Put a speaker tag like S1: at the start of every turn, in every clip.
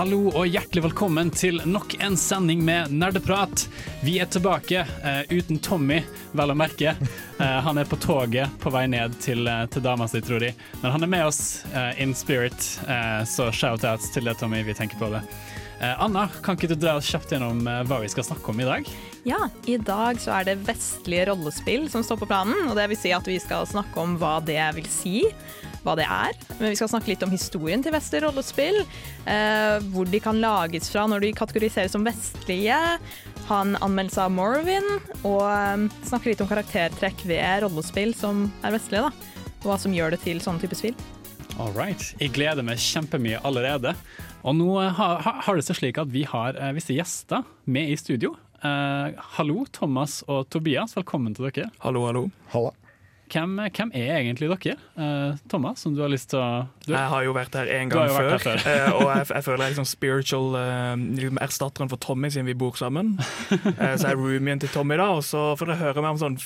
S1: Hallo og hjertelig velkommen til nok en sending med Nerdeprat. Vi er tilbake uh, uten Tommy, vel å merke. Uh, han er på toget på vei ned til, uh, til dama si, tror de. Men han er med oss in spirit, så shout-outs til deg, Tommy. Vi tenker på det. Anna, kan ikke du dra kjapt gjennom hva vi skal snakke om i dag?
S2: Ja, i dag så er det vestlige rollespill som står på planen, og det vil si at vi skal snakke om hva det vil si, hva det er. Men vi skal snakke litt om historien til vestlige rollespill, eh, hvor de kan lages fra når de kategoriseres som vestlige, ha en anmeldelse av Morrowind, og eh, snakke litt om karaktertrekk ved rollespill som er vestlige, da. Og hva som gjør det til sånne type spill.
S1: All right. Jeg gleder meg kjempemye allerede. Og nå eh, har, har det seg slik at vi har eh, visse gjester med i studio. Eh, hallo, Thomas og Tobias. Velkommen til dere.
S3: Hallo, hallo.
S4: Halla.
S1: Hvem, hvem er egentlig dere? Uh, Thomas, som du har lyst til å du,
S3: Jeg har jo vært her en gang før,
S1: før.
S3: uh, og jeg, jeg føler jeg er liksom spiritual liksom erstatteren for Tommy siden vi bor sammen. Eh, så jeg er roomien til Tommy, da, og så får dere høre meg om sånn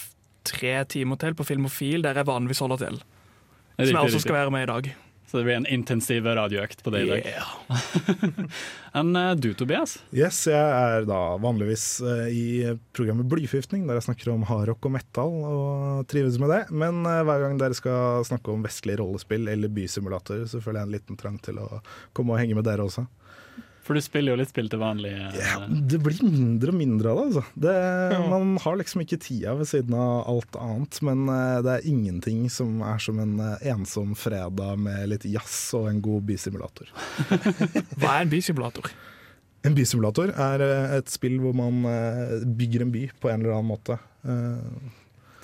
S3: tre timer til på Filmofil, der jeg vanligvis holder til. Som jeg også
S1: riktig.
S3: skal være med i dag.
S1: Så det blir en intensiv radioøkt på det i dag. Enn eh, du, Tobias?
S4: Yes, jeg er da vanligvis eh, i programmet Blyforgiftning, der jeg snakker om hardrock og metal, og trives med det. Men eh, hver gang dere skal snakke om vestlige rollespill eller bysimulator, så føler jeg en liten trang til å komme og henge med dere også.
S1: For du spiller jo litt spill til vanlig. eh,
S4: Ja, det blir mindre og mindre av det, altså. Det, man har liksom ikke tida ved siden av alt annet, men eh, det er ingenting som er som en eh, ensom fredag med litt jazz og en god bysimulator.
S3: Hva er en bysimulator?
S4: En bysimulator er eh, et spill hvor man eh, bygger en by på en eller annen måte.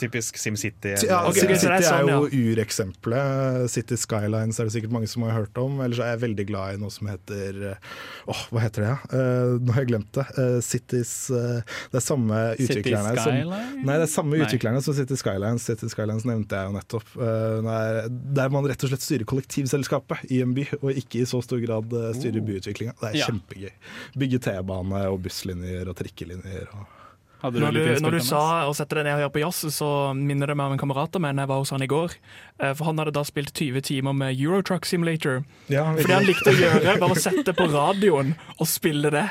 S4: Eh,
S5: Typisk SimCity.
S4: Ja,
S3: okay.
S4: SimCity
S3: ok, så det er
S4: er
S3: sånn,
S4: jo ureksempelet. City Skylines er det sikkert mange som har hørt om. Ellers er jeg veldig glad i noe som heter Åh, Åh, hva heter det? Ja? Eh, nå har jeg glemt det. Uh, Cities uh, Det er samme
S1: City
S4: utviklerne som
S1: Skyline?
S4: Nei, det er samme
S1: Nei.
S4: utviklerne som City Skylines. City Skylines nevnte jeg jo nettopp. Eh, der, der man rett og slett styrer kollektivselskapet i en by, og ikke i så stor grad eh, styrer byutviklinga. Det er
S1: Ja.
S4: kjempegøy. Bygge T-bane og busslinjer og trikkelinjer. Og
S1: Hadde
S3: Når du, når du sa å sette deg ned og høre på jazz, så minner det meg om en kamerat av meg jeg var hos han i går. Eh, For han hadde da spilt 20 timer med Eurotruck Simulator.
S4: ja,
S3: For det han likte å gjøre, var å sette på radioen og spille det.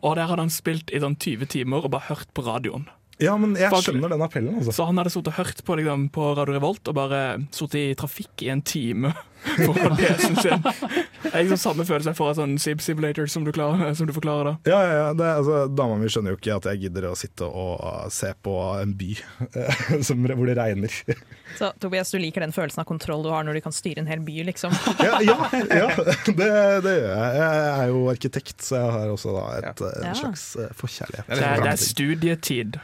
S3: Og der hadde han spilt i sånn 20 timer og bare hørt på radioen.
S4: ja, men jeg skjønner den appellen, altså.
S3: Så han hadde sittet og hørt på, liksom, på Radio Revolt og bare sittet i trafikk i en time for å lese sin. Det er liksom samme følelse jeg får av sånn Sim Simulator som du, klarer, som du forklarer da.
S4: Ja, ja, ja. Det, altså, Dama mi skjønner jo ikke at jeg gidder å sitte og se på en by som, hvor det regner.
S2: Så Tobias, du liker den følelsen av kontroll du har når du kan styre en hel by, liksom.
S4: Ja, ja, ja det, det gjør jeg. Jeg er jo arkitekt, så jeg har også da et, eh, en slags eh, forkjærlighet.
S3: Det er, det er studietid.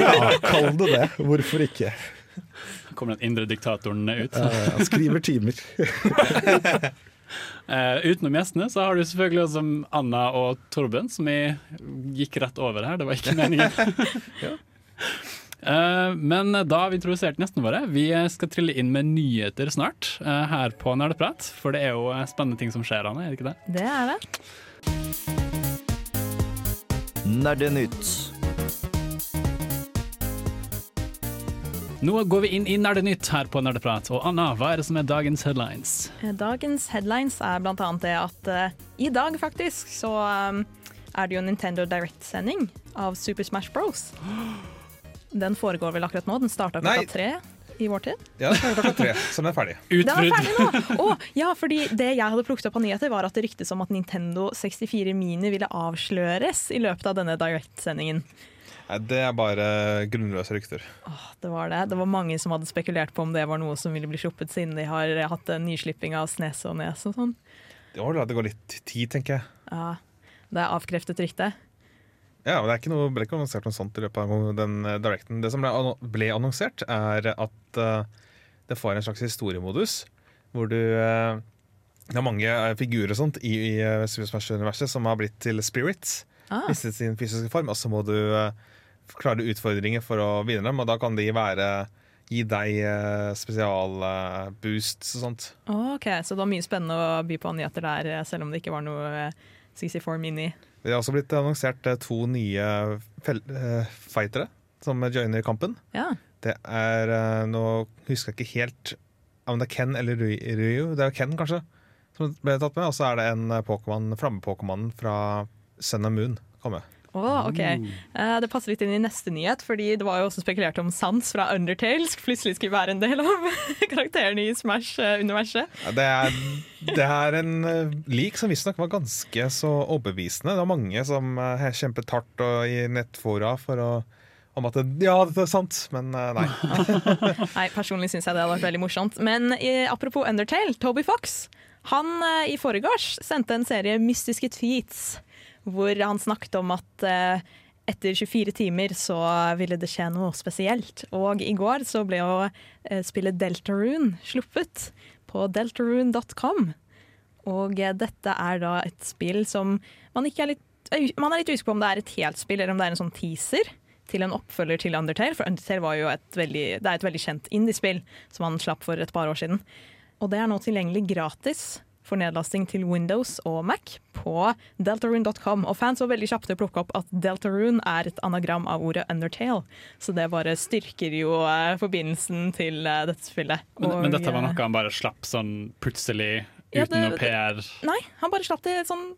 S4: Ja, kall det det. Hvorfor ikke?
S1: Kommer den indre diktatoren ut.
S4: han skriver timer.
S1: Uh, utenom gjestene så har du selvfølgelig også Anna og Torben, som vi gikk rett over her. Det var ikke meningen. Eh, men da har vi introdusert gjestene våre. Vi skal trille inn med nyheter snart uh, her på Nerdeprat. For det er jo spennende ting som skjer, Anne. Er det ikke det?
S2: Det er det.
S6: Nerdenytt.
S1: Nå går vi inn i Nerdenytt her på Nerdeprat. Og Anna, hva er det som er dagens headlines?
S2: Eh, Dagens headlines er blant annet det at uh, i dag faktisk så um, er det jo en Nintendo Direct-sending av Super Smash Bros. Den foregår vel akkurat nå. Den starta
S5: Nei.
S2: klokka tre i vår tid.
S5: Ja, klokka tre, så den er ferdig.
S2: Den er
S1: Utbrudd.
S2: ferdig nå! Å, ja, fordi det jeg hadde plukket opp av nyheter, var at det ryktes om at Nintendo 64 Mini ville avsløres i løpet av denne Direct-sendingen.
S5: Nei, det er bare grunnløse rykter.
S2: Åh, det var det. Det var mange som hadde spekulert på om det var noe som ville bli sluppet, siden de har hatt en nyslipping av Snes og Nes og sånn.
S5: Det la det gå litt tid, tenker jeg.
S2: Ja, det er avkreftet rykte.
S5: Ja, men Det er ikke noe, ble ikke annonsert noe sånt i løpet av den eh, directen. Det som ble, ble annonsert, er at eh, det får en slags historiemodus. Hvor du eh, Det er mange figurer og sånt i, i Super Smash-universet som har blitt til spirits.
S2: Ah.
S5: miste sin fysiske form, og så må du eh, klare utfordringer for å vinne dem, og da kan de være Gi deg uh, spesialboosts og sånt.
S2: Ok, Så det var mye spennende å by på nyheter der, eh, selv om det ikke var noe eh, CC4 Mini.
S5: Det har også blitt annonsert eh, to nye eh, fightere som joiner kampen.
S2: Ja.
S5: Det er eh, Nå husker jeg ikke helt om det er Ken eller Ryu. Det er Ken, kanskje, som ble tatt med. Og så er det en eh, Pokémon, flamme-Pokémon fra Sun and Moon. Kommer.
S2: Å, ok. Uh, det passer litt inn i neste nyhet, fordi det var jo også spekulert om Sans fra Undertale plutselig skulle være en del av karakterene i Smash-universet.
S5: Ja, Det det er en uh, lik som visstnok var ganske så overbevisende. Det var mange som uh, kjempet hardt og, i nettfora for å om at det, ja, det er sant, men nei.
S2: Nei, Personlig syns jeg det hadde vært veldig morsomt. Men i, apropos Undertale, Toby Fox han uh, i forgårs sendte en serie mystiske tweets hvor han snakket om at eh, etter 24 timer så ville det skje noe spesielt. Og i går så ble jo eh, spillet Deltarune sluppet på deltarune.com. Og eh, dette er da et spill som man ikke er litt man er litt usikker på om det er et helt spill eller om det er en sånn teaser til en oppfølger til Undertale. For Undertale var jo et veldig, det er et veldig kjent indiespill som han slapp for et par år siden. Og det er nå tilgjengelig gratis for nedlasting til Windows og Mac på deltarune.com. Og fans var veldig kjappe til å plukke opp at Deltarune er et anagram av ordet Undertale. Så det bare styrker jo eh, forbindelsen til eh, dette spillet.
S1: Men, men dette var
S2: eh,
S1: noe han bare slapp sånn plutselig,
S2: Ja,
S1: uten
S2: det-
S1: noe PR.
S2: Nei, han bare slapp det sånn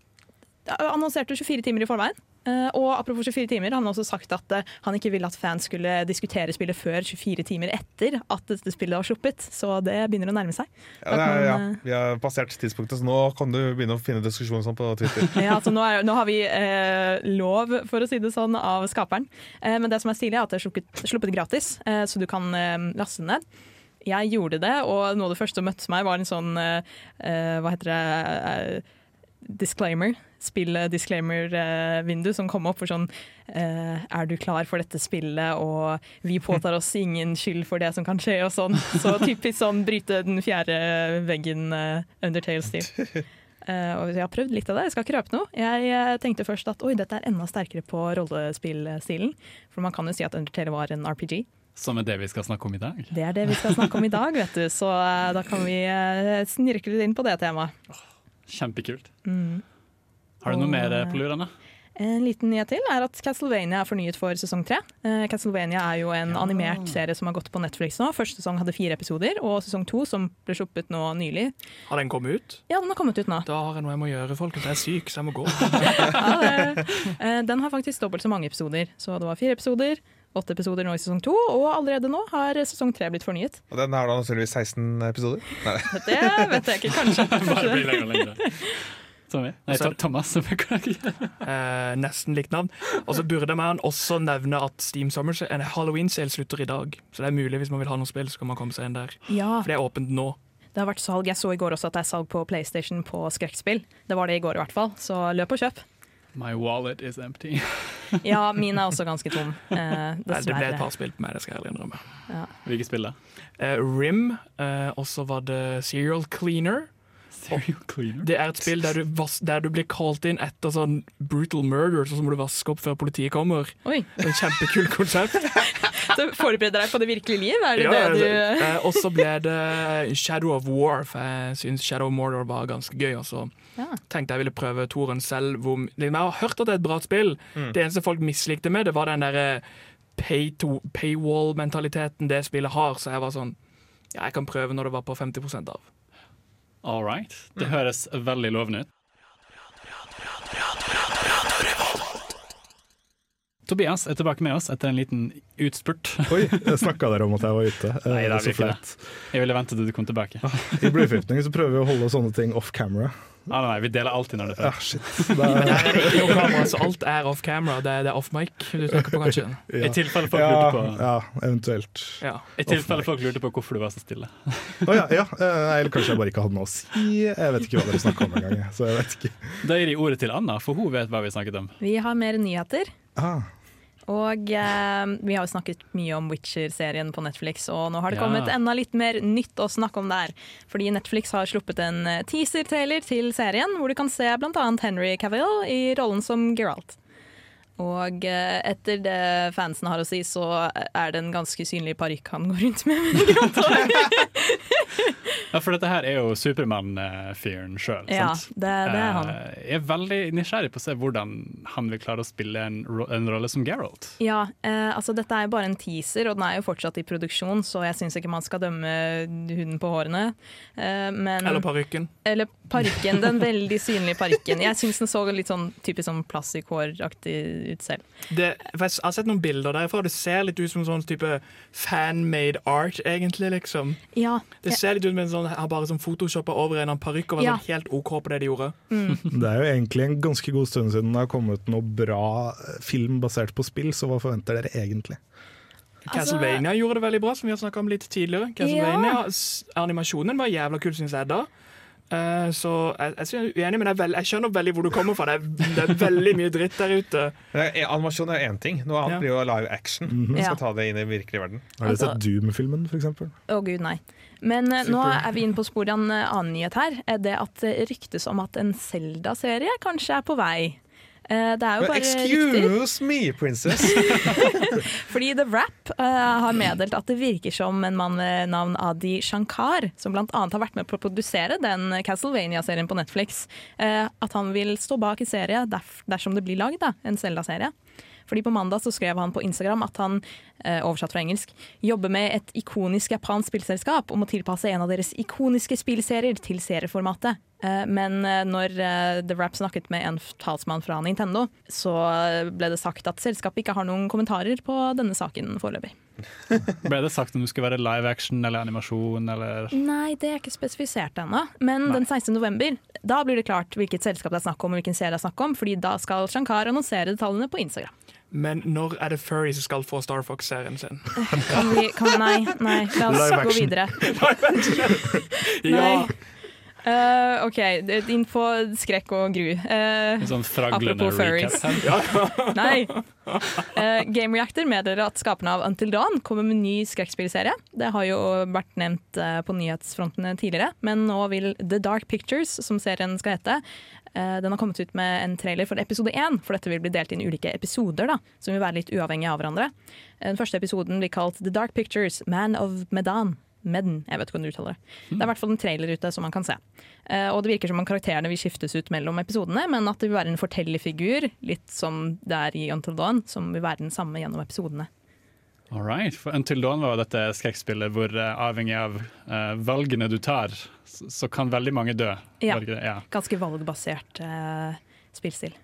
S2: Annonserte 24 timer i forveien. Eh, og apropos 24 timer, han har også sagt at eh, han ikke ville at fans skulle diskutere spillet før 24 timer etter at dette spillet var sluppet. Så det begynner å nærme seg.
S5: Ja, er, ja. Vi har passert tidspunktet, så nå kan du begynne å finne diskusjoner sånn på Twitter.
S2: Ja, altså nå, er, nå har vi eh, lov, for å si det sånn, av skaperen. Eh, men det som er stilig, er at det er sluppet, sluppet gratis, eh, så du kan eh, laste ned. Jeg gjorde det, og noe av det første som møtte meg, var en sånn eh, eh, Hva heter det? eh, disclaimer. Spill-disclaimer-vindu som kom opp for sånn eh, Er du klar for dette spillet, og vi påtar oss ingen skyld for det som kan skje, og sånn. Så typisk sånn bryte den fjerde veggen Undertale-stil. Uh, og jeg har prøvd litt av det, jeg skal ikke røpe noe. Jeg uh, tenkte først at oi, dette er enda sterkere på rollespillstilen. For man kan jo si at Undertale var en RPG.
S1: Som er det vi skal snakke om i dag.
S2: Det er det vi skal snakke om i dag, vet du. Så uh, da kan vi snirkle litt inn på det temaet.
S1: Kjempekult.
S2: Mm.
S1: Har du noe
S2: Og,
S1: mer eh, på lur, Anne?
S2: En liten nyhet til er at Castlevania er fornyet for sesong tre. Uh, Castlevania er jo en animert serie som har gått på Netflix nå. Første sesong hadde fire episoder, og sesong to, som ble sluppet nå nylig,
S3: Har den kommet ut?
S2: ja, den har kommet ut nå.
S3: Da har jeg noe jeg må gjøre, folkens. Jeg er syk, så jeg må gå.
S2: Ja, eh, den har faktisk dobbelt så mange episoder. Så det var fire episoder, åtte episoder nå i sesong to, og allerede nå har sesong tre blitt fornyet.
S5: Og den har da naturligvis 16 episoder. Nei.
S2: Det vet jeg ikke, kanskje.
S1: Bare blir lenger og lengre. Tommy? Nei, Thomas. som jeg
S3: Eh, nesten likt navn. Og så burde man også nevne at Steam Summer en Halloween-sale slutter i dag. Så det er mulig hvis man vil ha noe spill, så kan man komme seg inn der.
S2: Ja,
S3: For det er åpent nå.
S2: det har vært salg. Jeg så i går også at det er salg på PlayStation på skrekkspill. Det var det i går i hvert fall, så løp og kjøp.
S1: My wallet is empty.
S2: Ja, min er også ganske tom, eh,
S3: Nei, det ble et par spill på meg, det skal jeg ærlig innrømme.
S1: Hvilket spill da?
S3: Eh, Rim, eh, og så var det Serial Cleaner.
S1: Serial Cleaner?
S3: Det er et spill der du, vas der du blir kalt inn etter sånn brutal murder, så må du vaske opp før politiet kommer.
S2: Oi,
S3: Det er et kjempekult konsept.
S2: du forbereder deg på det virkelige liv? Er det
S3: Ja,
S2: det du
S3: eh, og så ble det Shadow of War, for jeg syns Shadow of Mordor var ganske gøy. Og så
S2: Ja.
S3: tenkte jeg ville prøve toren selv. Hvor, liksom, jeg har hørt at det er et bra spill. Det eneste folk mislikte med det, var den derre pay paywall-mentaliteten det spillet har. Så jeg var sånn Ja, jeg kan prøve når det var på 50% av.
S1: All right. Det høres veldig lovende ut. Tobias er tilbake med oss etter en liten utspurt.
S4: Oi, snakka dere om at jeg var ute? Eh,
S1: Nei, det er
S4: så
S1: ikke det.
S4: flaut.
S1: Jeg ville vente til du kom tilbake.
S4: I Bluefortning så prøver vi å holde sånne ting off camera.
S1: Ah, nei, vi deler alltid når det er
S4: Ja, shit. Det er,
S3: Der er ikke noe kamera, så alt er off camera. Det er, det er off mic du tenker på, kanskje.
S1: I tilfelle folk
S4: ja,
S1: lurte på
S4: ja, eventuelt.
S3: Ja.
S1: I tilfelle folk lurte på hvorfor du var så stille.
S4: oh, ja, ja. eh, Eller kanskje jeg bare ikke hadde noe å si. Jeg vet ikke hva dere snakker om engang.
S1: Da gir de ordet til Anna, for hun vet hva vi snakket om.
S2: Vi har mer nyheter.
S4: Ah,
S2: Og eh, vi har jo snakket mye om Witcher-serien på Netflix, og nå har det
S1: Ja.
S2: kommet enda litt mer nytt å snakke om der. Fordi Netflix har sluppet en eh, teaser-trailer til serien, hvor du kan se bl.a. Henry Cavill i rollen som Geralt. Og eh, etter det fansen har å si, så er det en ganske synlig parykk han går rundt med.
S1: Ja, for dette her er jo Supermann-fyren sjøl.
S2: Ja, det, det er han.
S1: Jeg er veldig nysgjerrig på å se hvordan han vil klare å spille en, ro en rolle som Geralt.
S2: Ja, eh, altså dette er jo bare en teaser, og den er jo fortsatt i produksjon, så jeg syns ikke man skal dømme huden på hårene. Eh, men,
S3: Eller parykken.
S2: eller parykken, den veldig synlige parykken. Jeg syns den så litt sånn typisk sånn plastikkhåraktig ut selv.
S3: Det, for jeg har sett noen bilder derfra, og det ser litt ut som sånn type fan-made art, egentlig. liksom.
S2: Ja,
S3: Det ser litt ut som en sånn, har bare sånn photoshoppa over en parykk og var
S2: Ja.
S3: sånn helt OK på det de gjorde.
S4: Det er jo egentlig en ganske god stund siden det har kommet noe bra eh, film basert på spill, så hva forventer dere egentlig?
S3: Castlevania gjorde det veldig bra, som vi har snakka om litt tidligere. Castlevania, ja. Animasjonen var jævla kul, syns jeg da. Eh, så jeg, jeg, er uenig, men jeg, vel- jeg skjønner veldig hvor du kommer fra. Det er, det er veldig mye dritt der ute.
S5: Er, Animasjon er én ting, noe annet
S3: Ja.
S5: blir jo live action. Vi
S2: Ja.
S5: skal ta det inn i virkelig verden.
S4: Har dere
S2: Altså-
S4: sett Doom-filmen, f.eks.?
S2: Å gud, nei. Men Super. nå er vi inne på sporet av en eh, annen nyhet her. Er det at det ryktes om at en Zelda-serie kanskje er på vei. Eh, Det er jo bare
S5: excuse me, princess!
S2: Fordi The Wrap uh, har meddelt at det virker som en mann ved navn Adi Shankar, som bl.a. har vært med på å produsere den Castlevania-serien på Netflix, uh, at han vil stå bak i serie dersom det blir lagd en Zelda-serie. Fordi På mandag så skrev han på Instagram at han eh, oversatt fra engelsk, jobber med et ikonisk japansk spillselskap om å tilpasse en av deres ikoniske spillserier til serieformatet. Eh, Men eh, når eh, The Wrap snakket med en talsmann fra Nintendo, så ble det sagt at selskapet ikke har noen kommentarer på denne saken foreløpig.
S1: Ble det sagt om det skulle være live action eller animasjon eller
S2: Nei, det er ikke spesifisert ennå. Men den 16. november da blir det klart hvilket selskap det er snakk om, og hvilken serie det er snakk om, fordi da skal Shankar annonsere detaljene på Instagram.
S3: Men når er det Furry som skal få Star Fox-serien sin?
S2: Kan vi, kan, nei, nei, la oss
S4: Live
S2: gå
S4: action.
S2: videre.
S3: Ja,
S2: Eh, OK, det- inn på skrekk og gru. Uh,
S1: en sånn fraglende
S2: Apropos furries. Nei. Uh, Game Reactor meddeler at skaperne av Until Dawn kommer med en ny skrekkspillserie. Det har jo vært nevnt på nyhetsfrontene tidligere, men nå vil The Dark Pictures, som serien skal hete, eh, den har kommet ut med en trailer for episode én, for dette vil bli delt inn i ulike episoder, da, som vil være litt uavhengige av hverandre. Den første episoden blir kalt The Dark Pictures, Man of Medan. Medden, jeg vet ikke hvordan du uttaler det. Det er i hvert fall en trailer ute som man kan se. Uh, og det virker som om karakterene vil skiftes ut mellom episodene, men at det vil være en fortellerfigur, litt som det er i Until Dawn, som vil være den samme gjennom episodene.
S1: All right. For Until Dawn var dette skrekkspillet hvor uh, avhengig av uh, valgene du tar, så, så kan veldig mange dø.
S2: Ja.
S1: Ja.
S2: Ganske valgbasert spillstil.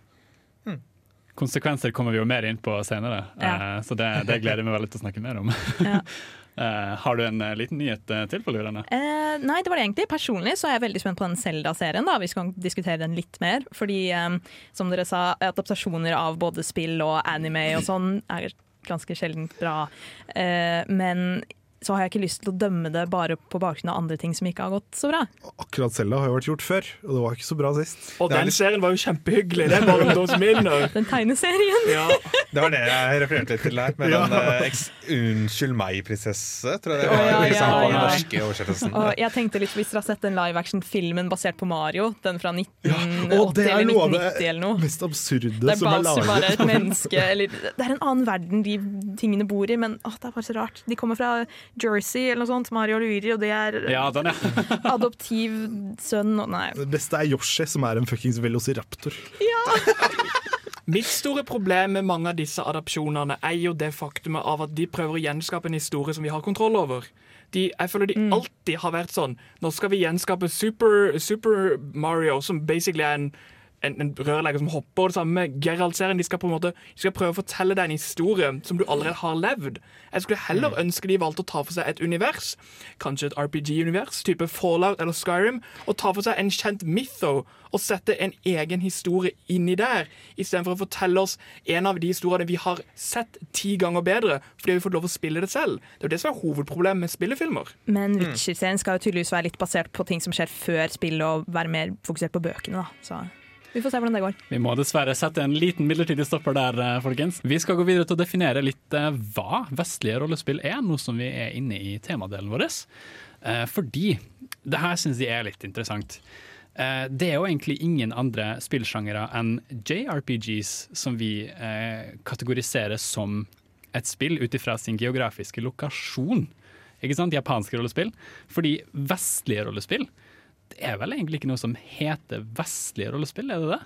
S1: Konsekvenser kommer vi jo mer inn på senere,
S2: Ja.
S1: eh, så det, det gleder jeg meg veldig til å snakke mer om.
S2: Ja.
S1: Eh, har du en eh, liten nyhet eh, til på lurene?
S2: Nei, det var det egentlig. Personlig så er jeg veldig spent på den Zelda-serien. da, Vi skal diskutere den litt mer. Fordi, eh, som dere sa, adaptasjoner av både spill og anime og sånn er ganske sjeldent bra. Men så har jeg ikke lyst til å dømme det bare på bakgrunn av andre ting som ikke har gått så bra.
S4: Akkurat Selda har jo vært gjort før, og det var ikke så bra sist.
S3: Og
S5: er
S3: den
S5: litt-
S3: serien var jo kjempehyggelig. Det er Og...
S2: Den tegneserien.
S3: Ja.
S5: Det var det jeg refererte litt til der. Med
S4: Ja.
S5: den eh, eks 'Unnskyld meg'-prinsesse, tror jeg det var.
S2: ja,
S5: i
S2: ja, ja.
S5: norske oversettelsen.
S2: Og jeg tenkte litt, Hvis dere har sett den live action-filmen basert på Mario, den fra
S4: Og
S2: 1980
S4: eller 1990
S2: eller
S4: noe av
S2: 1990 eller noe
S4: det mest absurde
S2: som er
S4: som er
S2: Bowser bare et menneske eller, Det er en annen verden de tingene bor i, men å, det er bare så rart. De kommer fra Jersey eller noe sånt, Mario og Luigi, og det er
S1: Ja, den, ja.
S2: adoptiv sønn og Nei.
S4: Det beste er Yoshi, som er en fuckings velociraptor. Ja.
S3: Mitt store problem med mange av disse adopsjonene er jo det faktumet av at de prøver å gjenskape en historie som vi har kontroll over. De, jeg føler de alltid har vært sånn. Nå skal vi gjenskape Super, Super Mario, som basically er en, en, en rørlegger som hopper. Og det samme med Geralt-serien. De skal på en måte De skal prøve å fortelle deg en historie som du allerede har levd. Jeg skulle heller ønske de valgte å ta for seg et univers, kanskje et RPG-univers, type Fallout eller Skyrim, og ta for seg en kjent mytho og sette en egen historie inni der, istedenfor å fortelle oss en av de historiene vi har sett ti ganger bedre, fordi vi har fått lov å spille det selv. Det er jo det som er hovedproblemet med spillefilmer.
S2: Men Witcher-serien skal jo tydeligvis være litt basert på ting som skjer før spillet, og være mer fokusert på bøkene. da. Så vi får se hvordan det går.
S1: Vi må dessverre sette en liten midlertidig stopper der, eh, folkens. Vi skal gå videre til å definere litt eh, hva vestlige rollespill er, nå som vi er inne i temadelen vår. Eh, Fordi det her syns jeg er litt interessant. det er jo egentlig ingen andre spillsjangere enn JRPGs som vi kategoriserer som et spill ut ifra sin geografiske lokasjon. Ikke sant? Japanske rollespill. Fordi vestlige rollespill Det er vel egentlig ikke noe som heter vestlige rollespill, er det det?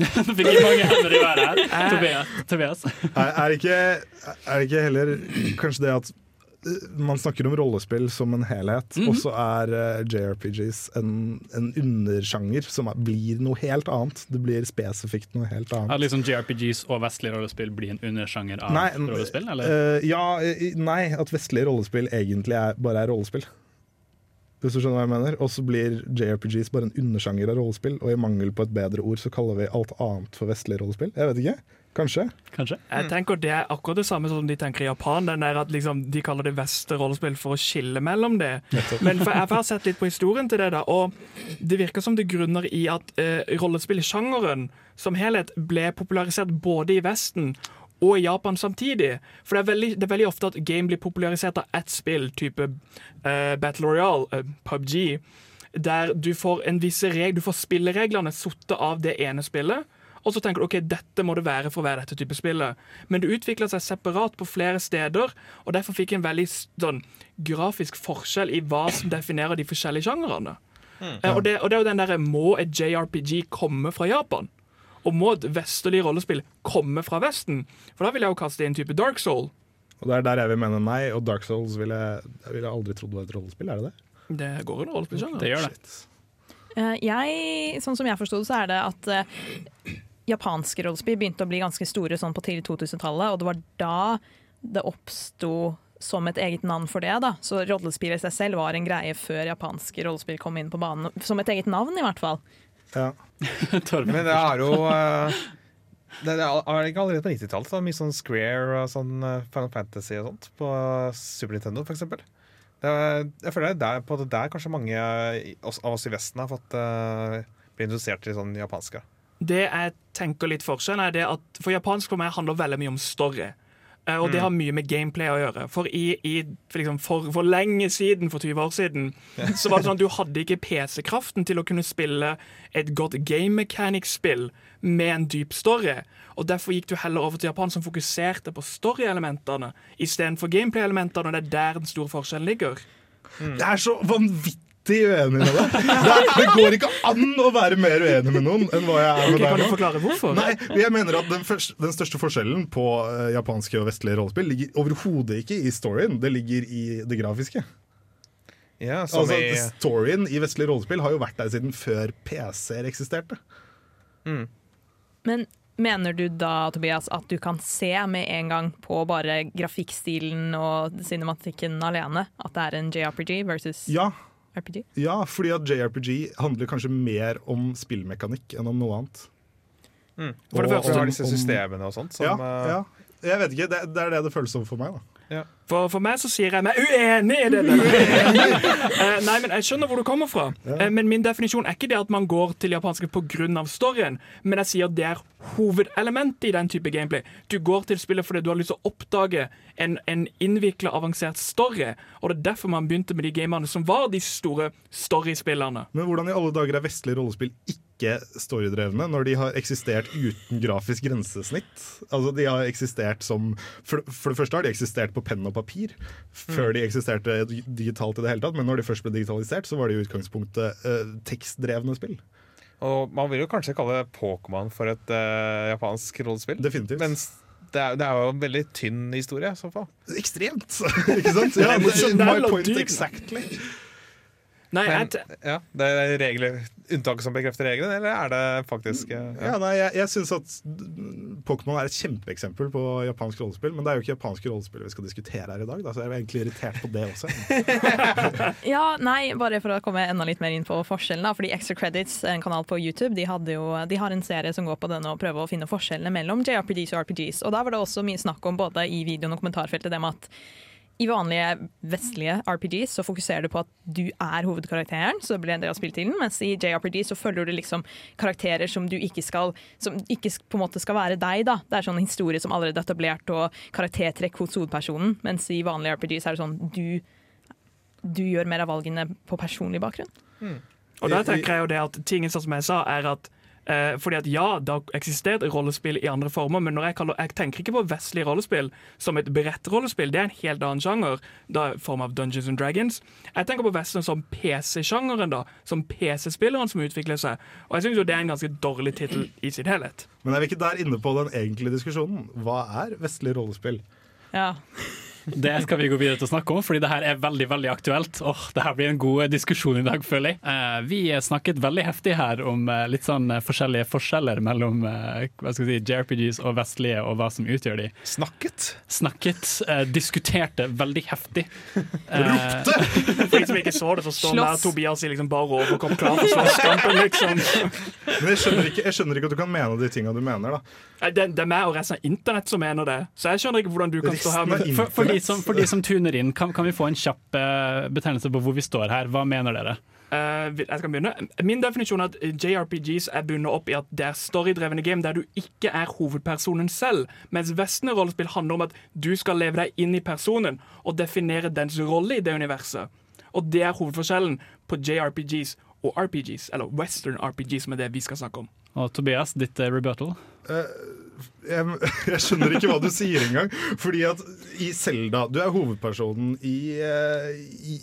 S1: Nå fikk jeg mange hender i været her. Tobias. Tobias.
S4: Er, er, ikke, er det ikke heller kanskje det at eh, man snakker om rollespill som en helhet,
S1: Mhm.
S4: og så er eh, JRPGs en, en undersjanger som er, blir noe helt annet. Det blir spesifikt noe helt annet.
S1: At liksom JRPGs og vestlige rollespill blir en undersjanger av
S4: Nei,
S1: rollespill, eller?
S4: Uh, ja, eh, nei, at vestlige rollespill egentlig er, bare er rollespill. Hvis du skjønner hva jeg mener. Og så blir JRPGs bare en undersjanger av rollespill, og i mangel på et bedre ord så kaller vi alt annet for vestlige rollespill. Jeg vet ikke. Kanskje.
S1: Kanskje?
S3: Jeg tenker Det er akkurat det samme som de tenker i Japan. Den der at liksom, De kaller det veste rollespill for å skille mellom det. Men for jeg har sett litt på historien til det, da, og det virker som det grunner i at eh, rollespillsjangeren som helhet ble popularisert både i Vesten og i Japan samtidig. For det er veldig, det er veldig ofte at game blir popularisert av ett spill, type uh, Battle Royale, uh, PubG, der du får en visse reg, du får spillereglene satt av det ene spillet. Og så tenker du ok, dette må det være for å være dette type spillet. Men det utvikla seg separat på flere steder, og derfor fikk en veldig sånn, grafisk forskjell i hva som definerer de forskjellige sjangrene. Eh, og, det, og det er jo den derre Må et JRPG komme fra Japan? Og må vestlig rollespill komme fra Vesten? For da vil jeg jo kaste inn type Dark Soul.
S4: Og det er der jeg vil mene nei, og Dark Souls ville jeg ville aldri trodd var et rollespill. Er det det?
S3: Det går under rollespillsjanger.
S1: Det gjør det.
S2: Eh, Jeg, sånn som jeg forsto det, så er det at uh, japanske rollespill begynte å bli ganske store sånn på tidlig 2000-tallet, og det var da det oppsto som et eget navn for det. da. Så rollespill i seg selv var en greie før japanske rollespill kom inn på banen. Som et eget navn, i hvert fall.
S4: Ja.
S5: Men det er jo eh, Det er er ikke allerede på 90-tallet. så er Mye sånn Square og sånn eh, Final Fantasy og sånt på Super Nintendo. Er, jeg føler det er der, på det der kanskje mange av oss i Vesten har fått uh, bli introdusert til sånn japanske.
S3: Det jeg tenker litt forskjell er det at For japansk for meg handler veldig mye om story. Eh, Og det har mye med gameplay å gjøre. For, i, i, for, liksom, for, for lenge siden, for 20 år siden, så var det sånn at du hadde ikke PC-kraften til å kunne spille et godt game mechanic-spill med en dyp story. Og Derfor gikk du heller over til Japan, som fokuserte på story-elementene istedenfor gameplay-elementene. og Det er der den store forskjellen ligger.
S4: Det er så vanvittig uenig med deg. Det, er, det går ikke an å være mer uenig med noen enn hva jeg er med
S3: okay,
S4: deg
S3: du
S4: nå.
S3: forklare hvorfor?
S4: Nei, jeg mener at den, første, den største forskjellen på eh, japanske og vestlige rollespill ligger overhodet ikke i storyen, det ligger i det grafiske.
S5: Ja, som
S4: Altså,
S5: i,
S4: storyen i vestlige rollespill har jo vært der siden før PC-er eksisterte.
S2: Men mener du da, Tobias, at du kan se med en gang på bare grafikkstilen og cinematikken alene at det er en JRPG versus
S4: Ja,
S2: RPG?
S4: ja, fordi at JRPG handler kanskje mer om spillmekanikk enn om noe annet.
S3: For det første
S5: har disse systemene og sånt. Som,
S4: Ja,
S5: eh,
S4: ja. Jeg vet ikke, det, det er det det føles som for meg. da
S3: For, for meg så sier jeg meg uenig i det. der. Eh, nei, men Jeg skjønner hvor du kommer fra. Eh, men min definisjon er ikke det at man går til japanske pga. storyen, men jeg sier det er hovedelementet i den type gameplay. Du går til spillet fordi du har lyst til å oppdage en, en innvikla, avansert story. Og det er derfor man begynte med de gamene som var de store storyspillene.
S4: Men hvordan i alle dager er vestlige rollespill ikke storydrevne når de har eksistert uten grafisk grensesnitt? Altså de har eksistert som For, for det første har de eksistert på penn og papir før de eksisterte digitalt i det hele tatt, men når de først ble digitalisert, så var de i utgangspunktet eh, tekstdrevne spill.
S5: Og man vil jo kanskje kalle Pokémon for et eh, japansk rollespill.
S4: Definitivt.
S5: Mens det er, det er jo en veldig tynn historie, i så fall.
S4: Ekstremt! ikke sant? Ja, my point exactly.
S3: Nei,
S5: Men, ja, det er regler, unntaket som bekrefter regelen, eller er det faktisk Ja,
S4: Ja, nei, jeg, jeg synes at Pokémon er et kjempeeksempel på japansk rollespill, men det er jo ikke japansk rollespill vi skal diskutere her i dag, da, så jeg er egentlig irritert på det også.
S2: Ja, nei, bare for å komme enda litt mer inn på forskjellen. da, fordi Extra Credits, en kanal på YouTube, de, hadde jo, de har en serie som går på den og prøver å finne forskjellene mellom JRPGs og RPGs. Og da var det også mye snakk om både i videoen og kommentarfeltet det med at i vanlige vestlige RPGs så fokuserer du på at du er hovedkarakteren, så det blir en del av spilletiden, mens i JRPG så følger du liksom karakterer som du ikke skal Som ikke på en måte skal være deg, da. Det er sånn historie som allerede er etablert, og karaktertrekk hos hovedpersonen, mens i vanlige RPGs er det sånn du du gjør mer av valgene på personlig bakgrunn.
S3: Og da tenker jeg jo det at tingen sånn som jeg sa, er at eh, fordi at ja, det har eksistert rollespill i andre former, men når jeg, kaller, jeg tenker ikke på vestlig rollespill som et brettrollespill. Det er en helt annen sjanger, da i form av Dungeons and Dragons. Jeg tenker på western som PC-sjangeren, da. Som PC-spilleren som utvikler seg. Og jeg syns jo det er en ganske dårlig tittel i sin helhet.
S4: Men er vi ikke der inne på den egentlige diskusjonen? Hva er vestlig rollespill?
S2: Ja.
S1: Det skal vi gå videre til å snakke om, fordi det her er veldig veldig aktuelt. Åh, det her blir en god diskusjon i dag, føler jeg. Eh, vi snakket veldig heftig her om eh, litt sånn eh, forskjellige forskjeller mellom eh, hva skal jeg si, JRPGs og vestlige, og hva som utgjør de.
S5: Snakket?
S1: Snakket, eh, diskuterte veldig heftig.
S4: Ropte!
S3: For de som ikke så det, så står
S2: han
S3: der Tobias i liksom bare overkropp klar for slåsskampen, liksom.
S4: Men jeg skjønner, ikke, jeg skjønner ikke at du kan mene de tinga du mener, da.
S3: Nei, Det, det er meg og resten av internett som mener det, så jeg skjønner ikke hvordan du kan stå her med
S1: For, for, de som, for de som tuner inn, kan, kan vi få en kjapp eh, betegnelse på hvor vi står her? Hva mener dere?
S3: Uh, jeg skal begynne. Min definisjon er at JRPGs er bundet opp i at det er storydrevne game der du ikke er hovedpersonen selv, mens vestlige rollespill handler om at du skal leve deg inn i personen og definere dens rolle i det universet. Og det er hovedforskjellen på JRPGs og RPGs, eller western RPGs, som er det vi skal snakke om.
S1: Og Tobias, ditt eh, rebuttal?
S4: Jeg, jeg skjønner ikke hva du sier engang. Fordi at i Selda Du er hovedpersonen i, eh, i,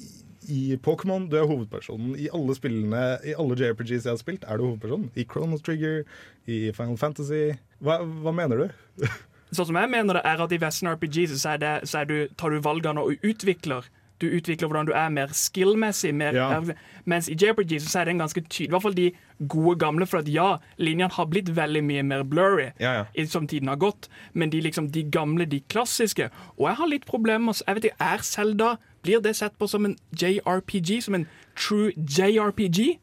S4: i Pokémon. Du er hovedpersonen i alle spillene I alle JRPGs jeg har spilt, er du hovedpersonen. I Chrono Trigger, i Final Fantasy. Hva, hva mener du?
S3: Sånn som jeg mener det er at I western RPGs så, det, så du, tar du valgene og utvikler. Du utvikler hvordan du er mer skill-messig.
S4: Ja.
S3: Mens i JPG så er den ganske tydelig. I hvert fall de gode gamle. For at ja, linjene har blitt veldig mye mer blurry
S5: Ja, ja.
S3: i- som tiden har gått. Men de, liksom, de gamle, de klassiske Og jeg har litt problemer med Jeg vet ikke, Er Zelda Blir det sett på som en JRPG? Som en true JRPG?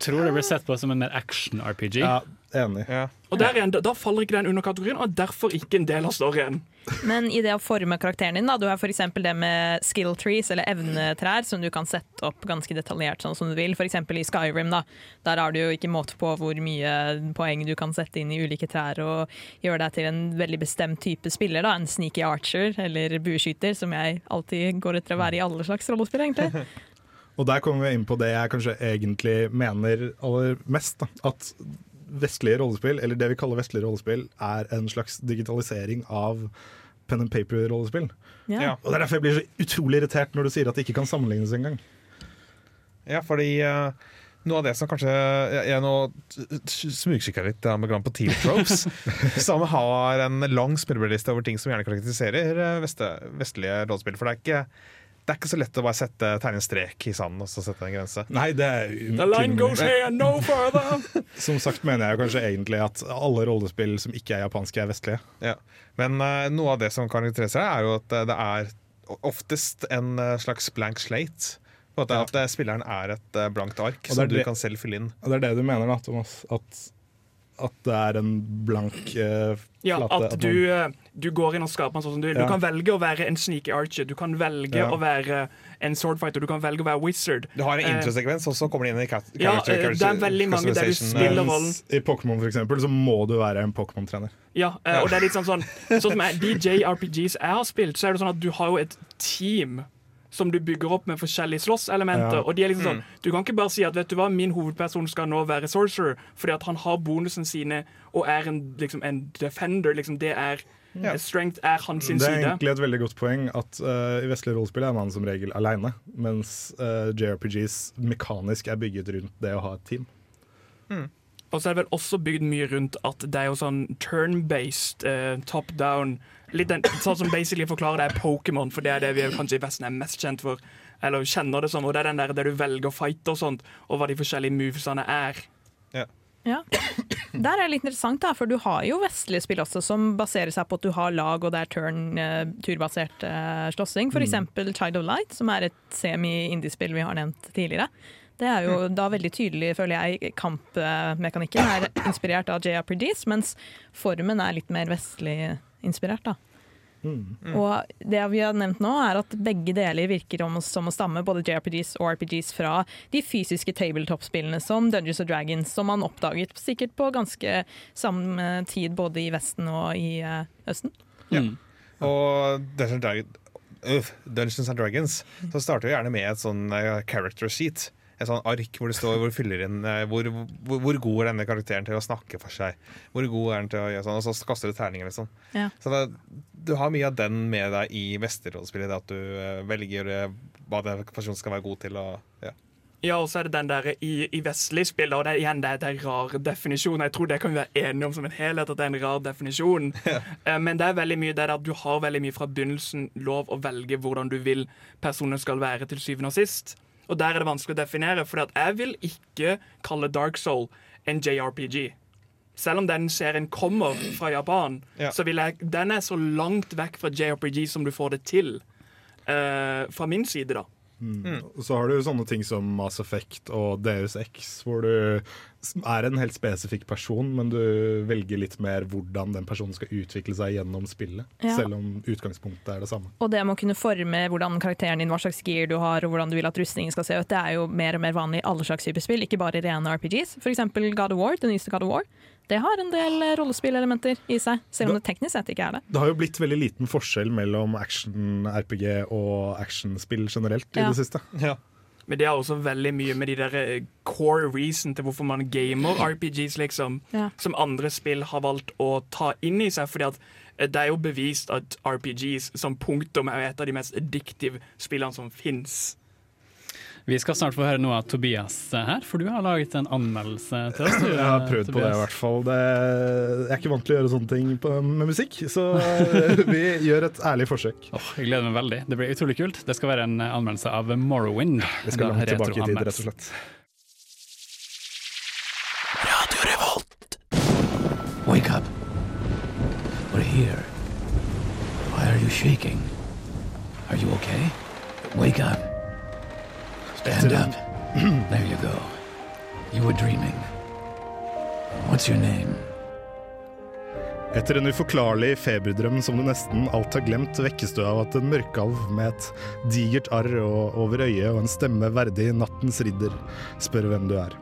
S1: Tror det blir sett på som en mer action-RPG.
S4: Ja, enig.
S5: Ja.
S3: Og der igjen, da, da faller ikke den under kategorien, og er derfor ikke en del av storyen.
S2: Men i det å forme karakteren din, da, du har f.eks. det med skill trees, eller evnetrær, som du kan sette opp ganske detaljert sånn som du vil. F.eks. i Skyrim, da. Der har du jo ikke måte på hvor mye poeng du kan sette inn i ulike trær, og gjøre deg til en veldig bestemt type spiller. da, En sneaky archer eller bueskyter, som jeg alltid går etter å være i alle slags rollespill, egentlig.
S4: Og der kommer vi inn på det jeg kanskje egentlig mener aller mest. Da. At vestlige rollespill, eller det vi kaller vestlige rollespill, er en slags digitalisering av pen and paper-rollespill.
S2: Ja.
S5: Ja.
S4: Og Det er derfor jeg blir så utrolig irritert når du sier at det ikke kan sammenlignes engang.
S5: Ja, fordi uh, noe av det som kanskje Jeg, jeg nå smugkikka litt da, med Grand på Team Tropes, som har en lang spillebørliste over ting som gjerne karakteriserer eh, veste, vestlige rollespill. For det er ikke det er ikke så lett å bare sette tegne en strek i sanden og så sette en grense.
S4: Nei, det er
S3: The line goes here, no further!
S4: Som sagt mener jeg kanskje egentlig at alle rollespill som ikke er japanske, er vestlige.
S5: Ja. Men uh, noe av det som karakteriserer det, er jo at eh, det er oftest en eh, slags blank slate. På en måte At spilleren er et blankt ark som du
S4: det-
S5: kan selv fylle inn.
S4: Og det er det du mener, da, Thomas? At, at det er en blank uh,
S3: Ja,
S4: flate?
S3: at du, eh, du går inn og skaper den sånn som du vil.
S4: Ja.
S3: Du kan velge å være en sneaky archer, du kan velge
S4: Ja.
S3: å være en swordfighter, du kan velge å være wizard.
S5: Du har en
S3: Eh,
S5: introsekvens, og så kommer det inn i
S3: Ja,
S5: character
S3: eh, det er veldig mange der du spiller rollen.
S4: I Pokémon for eksempel, så må du være en Pokémon-trener.
S3: Ja, og det er litt sånn sånn Sånn som DJRPGs jeg har spilt, så er det sånn at du har jo et team som du bygger opp med forskjellige slåsselementer.
S4: Ja.
S3: Og de er liksom sånn Du kan ikke bare si at vet du hva, min hovedperson skal nå være sorcerer, fordi at han har bonusene sine og er en, liksom, en defender. Liksom, det er
S5: Ja.
S3: Strength er hans side.
S4: Det er egentlig et veldig godt poeng at uh, i vestlige rollespill er man som regel aleine, mens uh, JRPGs mekanisk er bygget rundt det å ha et team.
S3: Og så er det vel også bygd mye rundt at det er jo sånn turn-based, uh, top down Litt den, Sånn som basically forklarer det er Pokémon, for det er det vi kanskje i Vesten er mest kjent for. Eller kjenner det som, og det er den der der du velger å fighte og sånt, og hva de forskjellige movesene er.
S2: Ja. ja. Der er det litt interessant, da, for du har jo vestlige spill også som baserer seg på at du har lag og det er turn, uh, turbasert uh, slåssing. For eksempel Child of Light, som er et semi-indiespill vi har nevnt tidligere. Det er jo da veldig tydelig, føler jeg, kampmekanikken er inspirert av JRPGs, mens formen er litt mer vestlig inspirert, da. Og det vi har nevnt nå, er at begge deler virker om, som å stamme både JRPGs og RPGs fra de fysiske tabletop-spillene som Dungeons and Dragons, som man oppdaget sikkert på ganske samme tid både i Vesten og i uh, Østen.
S1: Mm.
S5: Og Dungeons and, Dragons, uh, Dungeons and Dragons så starter jo gjerne med et sånn uh, character sheet. Et sånn ark hvor det står hvor inn eh, hvor, hvor, hvor god er denne karakteren til å snakke for seg. Hvor god er den til å gjøre sånn, og så kaster du terninger, liksom.
S2: Ja.
S5: Så det, du har mye av den med deg i mesterrollespillet, det at du eh, velger eh, hva den personen skal være god til. Og, ja.
S3: Ja, og så er det den der i, i vestlig spill, og det er igjen det, det er rar definisjon. Jeg tror det kan vi være enige om som en helhet, at det er en rar definisjon. Ja. Men det er veldig mye det der at du har veldig mye fra begynnelsen lov å velge hvordan du vil personen skal være til syvende og sist. Og der er det vanskelig å definere, for jeg vil ikke kalle Dark Soul en JRPG. Selv om den serien kommer fra Japan,
S5: Ja.
S3: så vil jeg Den er så langt vekk fra JRPG som du får det til. Uh, fra min side, da.
S4: Og Så har du sånne ting som Mass Effect og Deus X, hvor du er en helt spesifikk person, men du velger litt mer hvordan den personen skal utvikle seg gjennom spillet.
S2: Ja.
S4: Selv om utgangspunktet er det samme.
S2: Og det med å kunne forme hvordan karakteren din, hva slags gear du har, og hvordan du vil at rustningen skal se ut, det er jo mer og mer vanlig i alle slags typer spill, ikke bare rene RPGs. For eksempel God of War, det nyeste God of War. Det har en del rollespillelementer i seg, selv om det teknisk sett ikke er det.
S4: Det har jo blitt veldig liten forskjell mellom action-RPG og actionspill generelt i det siste.
S5: Ja.
S3: Men det er også veldig mye med de der eh, core reason til hvorfor man gamer RPGs, liksom.
S2: Ja.
S3: Som andre spill har valgt å ta inn i seg. fordi at eh, det er jo bevist at RPGs som punktum er et av de mest addictive spillene som fins.
S1: Vi skal snart få høre noe av Tobias her, for du har laget en anmeldelse til oss.
S4: Jeg har
S1: prøvd
S4: prøvd på det, i hvert fall. Det, jeg er ikke vant til å gjøre sånne ting på, med musikk, så eh, vi gjør et ærlig forsøk.
S1: Oh, jeg gleder meg veldig. Det blir utrolig kult. Det skal være en anmeldelse av Morrowind.
S4: Vi skal langt tilbake i tid, rett og slett. Radio Revolt.
S7: Wake up. We're here. Why are you shaking? Are you okay? Wake up. Stand up. there you go. You were dreaming. What's your name?
S4: Etter en uforklarlig feberdrøm som du nesten alt har glemt, vekkes du av at en mørkalv med et digert arr over øyet og en stemme verdig nattens ridder spør hvem du er.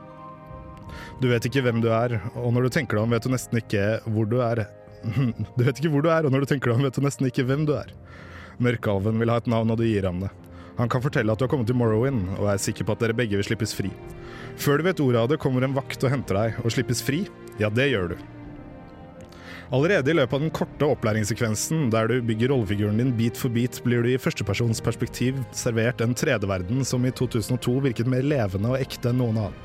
S4: Du vet ikke hvem du er, og når du tenker deg om, vet du nesten ikke hvor du er. Du vet ikke hvor du er, og når du tenker deg om, vet du nesten ikke hvem du er. Mørkalven vil ha et navn, og du gir ham det. Han kan fortelle at du har kommet til Morrowind, og er sikker på at dere begge vil slippes fri. Før du vet ordet av det, kommer en vakt og henter deg, og slippes fri? Ja, det gjør du. Allerede i løpet av den korte opplæringssekvensen der du bygger rollefiguren din bit for bit, blir du i førstepersons perspektiv servert en 3D-verden som i 2002 virket mer levende og ekte enn noen annen.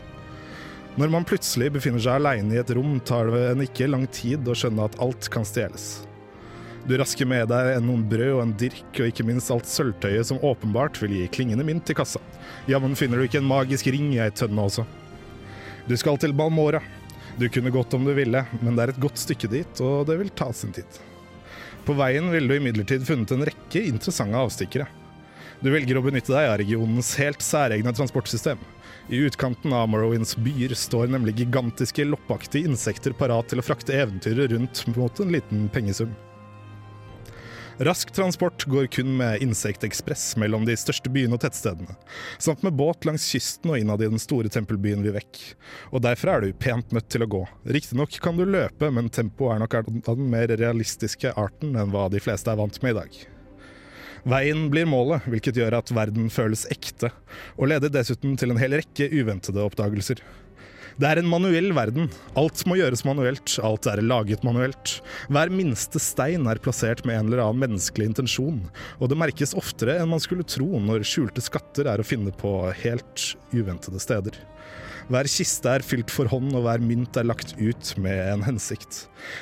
S4: Når man plutselig befinner seg aleine i et rom, tar det en ikke lang tid å skjønne at alt kan stjeles. Du rasker med deg noen brød og en dirk, og ikke minst alt sølvtøyet som åpenbart vil gi klingende mynt til kassa. Jammen finner du ikke en magisk ring i ei tønne også. Du skal til Balmora. Du kunne gått om du ville, men det er et godt stykke dit, og det vil ta sin tid. På veien ville du imidlertid funnet en rekke interessante avstikkere. Du velger å benytte deg av regionens helt særegne transportsystem. I utkanten av Morrowinds byer står nemlig gigantiske loppaktige insekter parat til å frakte eventyret rundt mot en liten pengesum. Rask transport går kun med Insektekspress mellom de største byene og tettstedene, samt med båt langs kysten og innad i den store tempelbyen Vivek. Og derfra er du pent nødt til å gå. Riktignok kan du løpe, men tempoet er nok av den mer realistiske arten enn hva de fleste er vant med i dag. Veien blir målet, hvilket gjør at verden føles ekte, og leder dessuten til en hel rekke uventede oppdagelser. Det er en manuell verden. Alt må gjøres manuelt, alt er laget manuelt. Hver minste stein er plassert med en eller annen menneskelig intensjon, og det merkes oftere enn man skulle tro når skjulte skatter er å finne på helt uventede steder. Hver kiste er fylt for hånd, og hver mynt er lagt ut med en hensikt.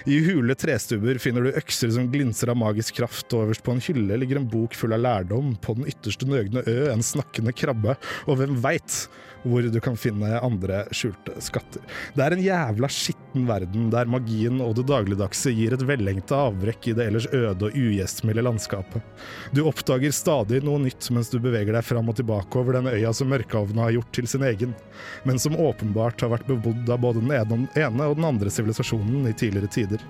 S4: I hule trestuber finner du økser som glinser av magisk kraft, og øverst på en hylle ligger en bok full av lærdom, på den ytterste nøgne ø en snakkende krabbe, og hvem veit hvor du kan finne andre skjulte skatter. Det er en jævla skitten verden der magien og det dagligdagse gir et vellengta avbrekk i det ellers øde og ugjestmilde landskapet. Du oppdager stadig noe nytt mens du beveger deg fram og tilbake over den øya som mørkeovna har gjort til sin egen, men som åpenbart har vært bebodd av både den ene og den andre sivilisasjonen i tidligere tider.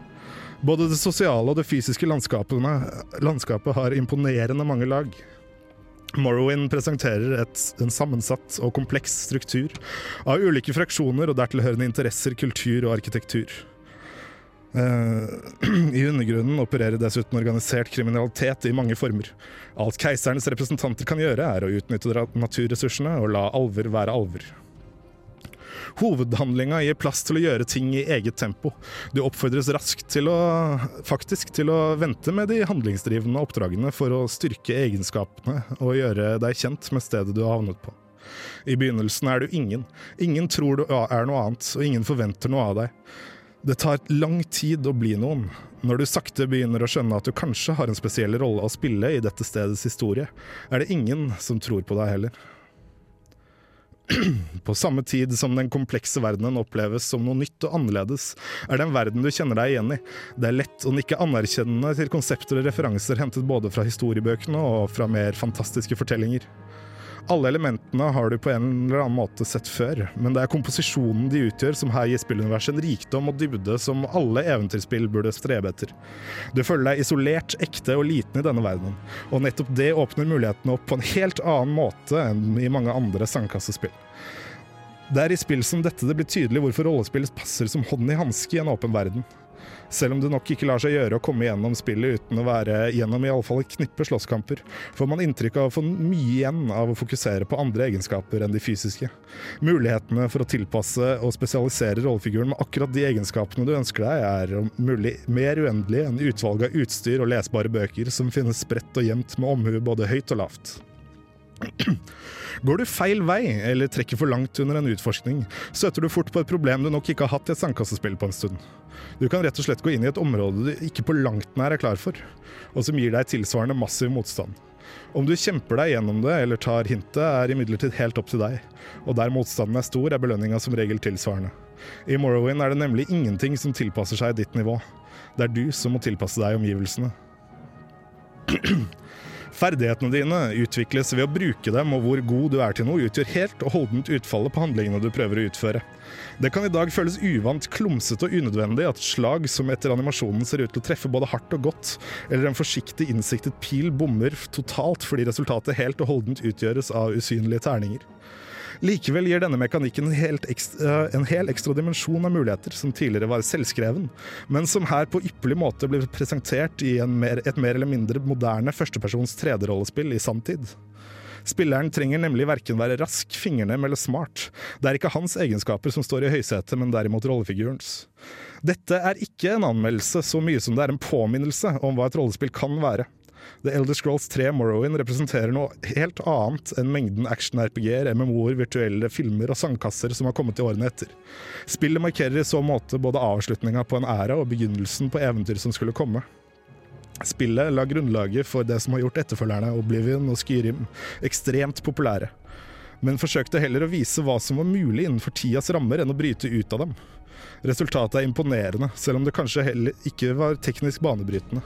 S4: Både det sosiale og det fysiske landskapet har imponerende mange lag. Morrowind presenterer et, en sammensatt og kompleks struktur av ulike fraksjoner og dertilhørende interesser, kultur og arkitektur. Uh, I undergrunnen opererer dessuten organisert kriminalitet i mange former. Alt keiserens representanter kan gjøre, er å utnytte naturressursene og la alver være alver. Hovedhandlinga gir plass til å gjøre ting i eget tempo. Du oppfordres raskt til å faktisk til å vente med de handlingsdrivende oppdragene for å styrke egenskapene og gjøre deg kjent med stedet du har havnet på. I begynnelsen er du ingen. Ingen tror du er noe annet, og ingen forventer noe av deg. Det tar lang tid å bli noen. Når du sakte begynner å skjønne at du kanskje har en spesiell rolle å spille i dette stedets historie, er det ingen som tror på deg heller. På samme tid som den komplekse verdenen oppleves som noe nytt og annerledes, er det en verden du kjenner deg igjen i. Det er lett å nikke anerkjennende til konsepter og referanser hentet både fra historiebøkene og fra mer fantastiske fortellinger. Alle elementene har du på en eller annen måte sett før, men det er komposisjonen de utgjør som her gir spilluniverset en rikdom og dybde som alle eventyrspill burde strebe etter. Du føler deg isolert, ekte og liten i denne verdenen, og nettopp det åpner mulighetene opp på en helt annen måte enn i mange andre sandkassespill. Det er i spill som dette det blir tydelig hvorfor rollespill passer som hånd i hanske i en åpen verden. Selv om det nok ikke lar seg gjøre å komme gjennom spillet uten å være gjennom i alle fall et knippe slåsskamper, får man inntrykk av å få mye igjen av å fokusere på andre egenskaper enn de fysiske. Mulighetene for å tilpasse og spesialisere rollefiguren med akkurat de egenskapene du ønsker deg, er om mulig mer uendelig enn utvalget av utstyr og lesbare bøker som finnes spredt og gjemt med omhu både høyt og lavt. Går du feil vei, eller trekker for langt under en utforskning, støter du fort på et problem du nok ikke har hatt i et sandkassespill på en stund. Du kan rett og slett gå inn i et område du ikke på langt nær er klar for, og som gir deg tilsvarende massiv motstand. Om du kjemper deg gjennom det eller tar hintet, er imidlertid helt opp til deg, og der motstanden er stor, er belønninga som regel tilsvarende. I Morrowind er det nemlig ingenting som tilpasser seg ditt nivå. Det er du som må tilpasse deg omgivelsene. Ferdighetene dine utvikles ved å bruke dem, og hvor god du er til noe, utgjør helt og holdent utfallet på handlingene du prøver å utføre. Det kan i dag føles uvant, klumsete og unødvendig at slag som etter animasjonen ser ut til å treffe både hardt og godt, eller en forsiktig innsiktet pil bommer totalt fordi resultatet helt og holdent utgjøres av usynlige terninger. Likevel gir denne mekanikken en, ekstra, en hel ekstra dimensjon av muligheter som tidligere var selvskreven, men som her på ypperlig måte blir presentert i mer, et mer eller mindre moderne førstepersons 3D-rollespill i sanntid. Spilleren trenger nemlig verken være rask, fingernem eller smart. Det er ikke hans egenskaper som står i høysetet, men derimot rollefigurens. Dette er ikke en anmeldelse så mye som det er en påminnelse om hva et rollespill kan være. The Elder Scrolls 3 Morrowind representerer noe helt annet enn mengden action-RPG-er, MMO-er, virtuelle filmer og sangkasser som har kommet i årene etter. Spillet markerer i så måte både avslutninga på en æra og begynnelsen på eventyret som skulle komme. Spillet la grunnlaget for det som har gjort etterfølgerne Oblivion og Skyrim ekstremt populære, men forsøkte heller å vise hva som var mulig innenfor tidas rammer, enn å bryte ut av dem. Resultatet er imponerende, selv om det kanskje heller ikke var teknisk banebrytende.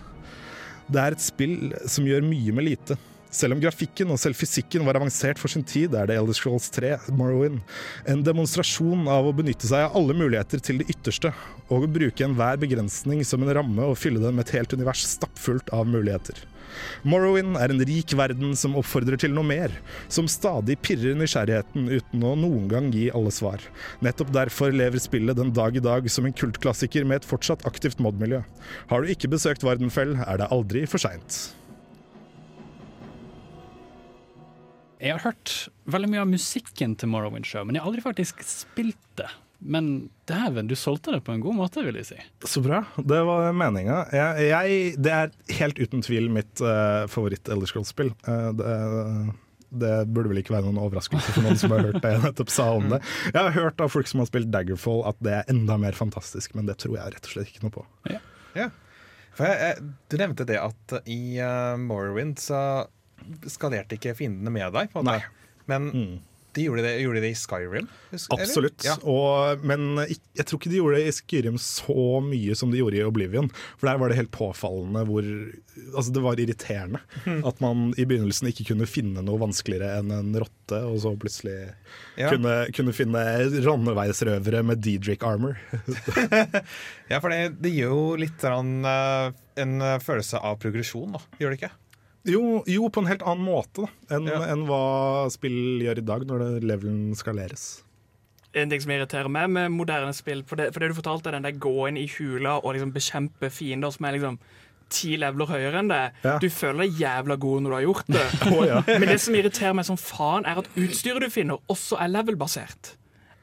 S4: Det er et spill som gjør mye med lite. Selv om grafikken og selv fysikken var avansert for sin tid, er det Elder Scrolls 3 Morrowind en demonstrasjon av å benytte seg av alle muligheter til det ytterste, og å bruke enhver begrensning som en ramme og fylle den med et helt univers stappfullt av muligheter. Morrowind er en rik verden som oppfordrer til noe mer, som stadig pirrer nysgjerrigheten uten å noen gang gi alle svar. Nettopp derfor lever spillet den dag i dag som en kultklassiker med et fortsatt aktivt mod-miljø. Har du ikke besøkt Vardenfell, er det aldri for seint.
S1: Jeg har hørt veldig mye av musikken til Morrowind Show, men jeg har aldri faktisk spilt det. Men dæven, du solgte det på en god måte, vil jeg si.
S4: Så bra. Det var meninga. Det er helt uten tvil mitt uh, favoritt-Elder Scrolls-spill. Uh, det, det burde vel ikke være noen overraskelse for noen som har hørt det jeg nettopp sa om det. Jeg har hørt av folk som har spilt Daggerfall at det er enda mer fantastisk, men det tror jeg rett og slett ikke noe på.
S5: Ja. For jeg, jeg, du nevnte det at i uh, Morrowind så skalerte ikke fiendene med deg. På en måte. Men
S4: Mm.
S5: De gjorde, det, gjorde de det i Skyrim? husk-
S4: Absolutt.
S5: Ja.
S4: Og, men jeg tror ikke de gjorde det i Skyrim så mye som de gjorde i Oblivion. For der var det helt påfallende hvor Altså, det var irriterende
S5: mm.
S4: at man i begynnelsen ikke kunne finne noe vanskeligere enn en rotte, og så plutselig
S5: Ja.
S4: kunne, kunne finne randeveisrøvere med Diedrick armor.
S5: Ja, for det, det gjør jo litt sånn, eh, en følelse av progresjon, da. Gjør det ikke?
S4: Jo, jo, på en helt annen måte enn
S5: Ja.
S4: en hva spill gjør i dag, når det levelen skaleres.
S3: en ting som irriterer meg med moderne spill. For det, for det du fortalte, den der gå inn i hula og liksom bekjempe fiender som er liksom ti leveler høyere enn det.
S4: Ja.
S3: Du føler deg jævla god når du har gjort det.
S4: oh, ja.
S3: Men det som irriterer meg som faen, er at utstyret du finner, også er level-basert.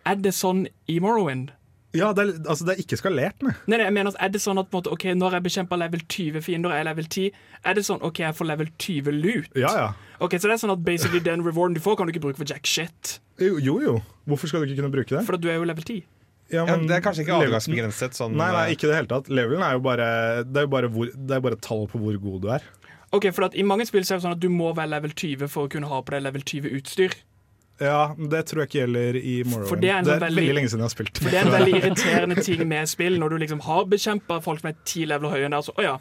S3: Er det sånn i Morrowind?
S4: Ja, det er, altså det er ikke skalert, nei.
S3: Nei, nei, jeg mener er det sånn at på en måte, ok, Når jeg bekjemper level 20 fiender og jeg er level 10, er det sånn OK, jeg får level 20 loot?
S4: Ja, ja.
S3: Ok, Så det er sånn at basically den rewarden du får, kan du ikke bruke for jack shit.
S4: Jo, jo. jo. Hvorfor skal du ikke kunne bruke det?
S3: For du er jo level 10.
S4: Ja,
S5: Ja,
S4: men
S5: det er kanskje ikke adgangsbegrenset sånn
S4: Nei, nei,
S5: eh,
S4: ikke i det hele tatt. Levelen er jo bare Det er jo bare, hvor, det er bare tall på hvor god du er.
S3: Ok, for at I mange spill så er det sånn at du må være level 20 for å kunne ha på deg level 20-utstyr.
S4: Ja, det tror jeg ikke gjelder i Morrowind.
S3: Det er en er veldig-
S4: veldig lenge siden jeg har spilt.
S3: For Det er en veldig irriterende ting med spill når du liksom har bekjempa folk som er ti leveler høye enn deg. Så å ja,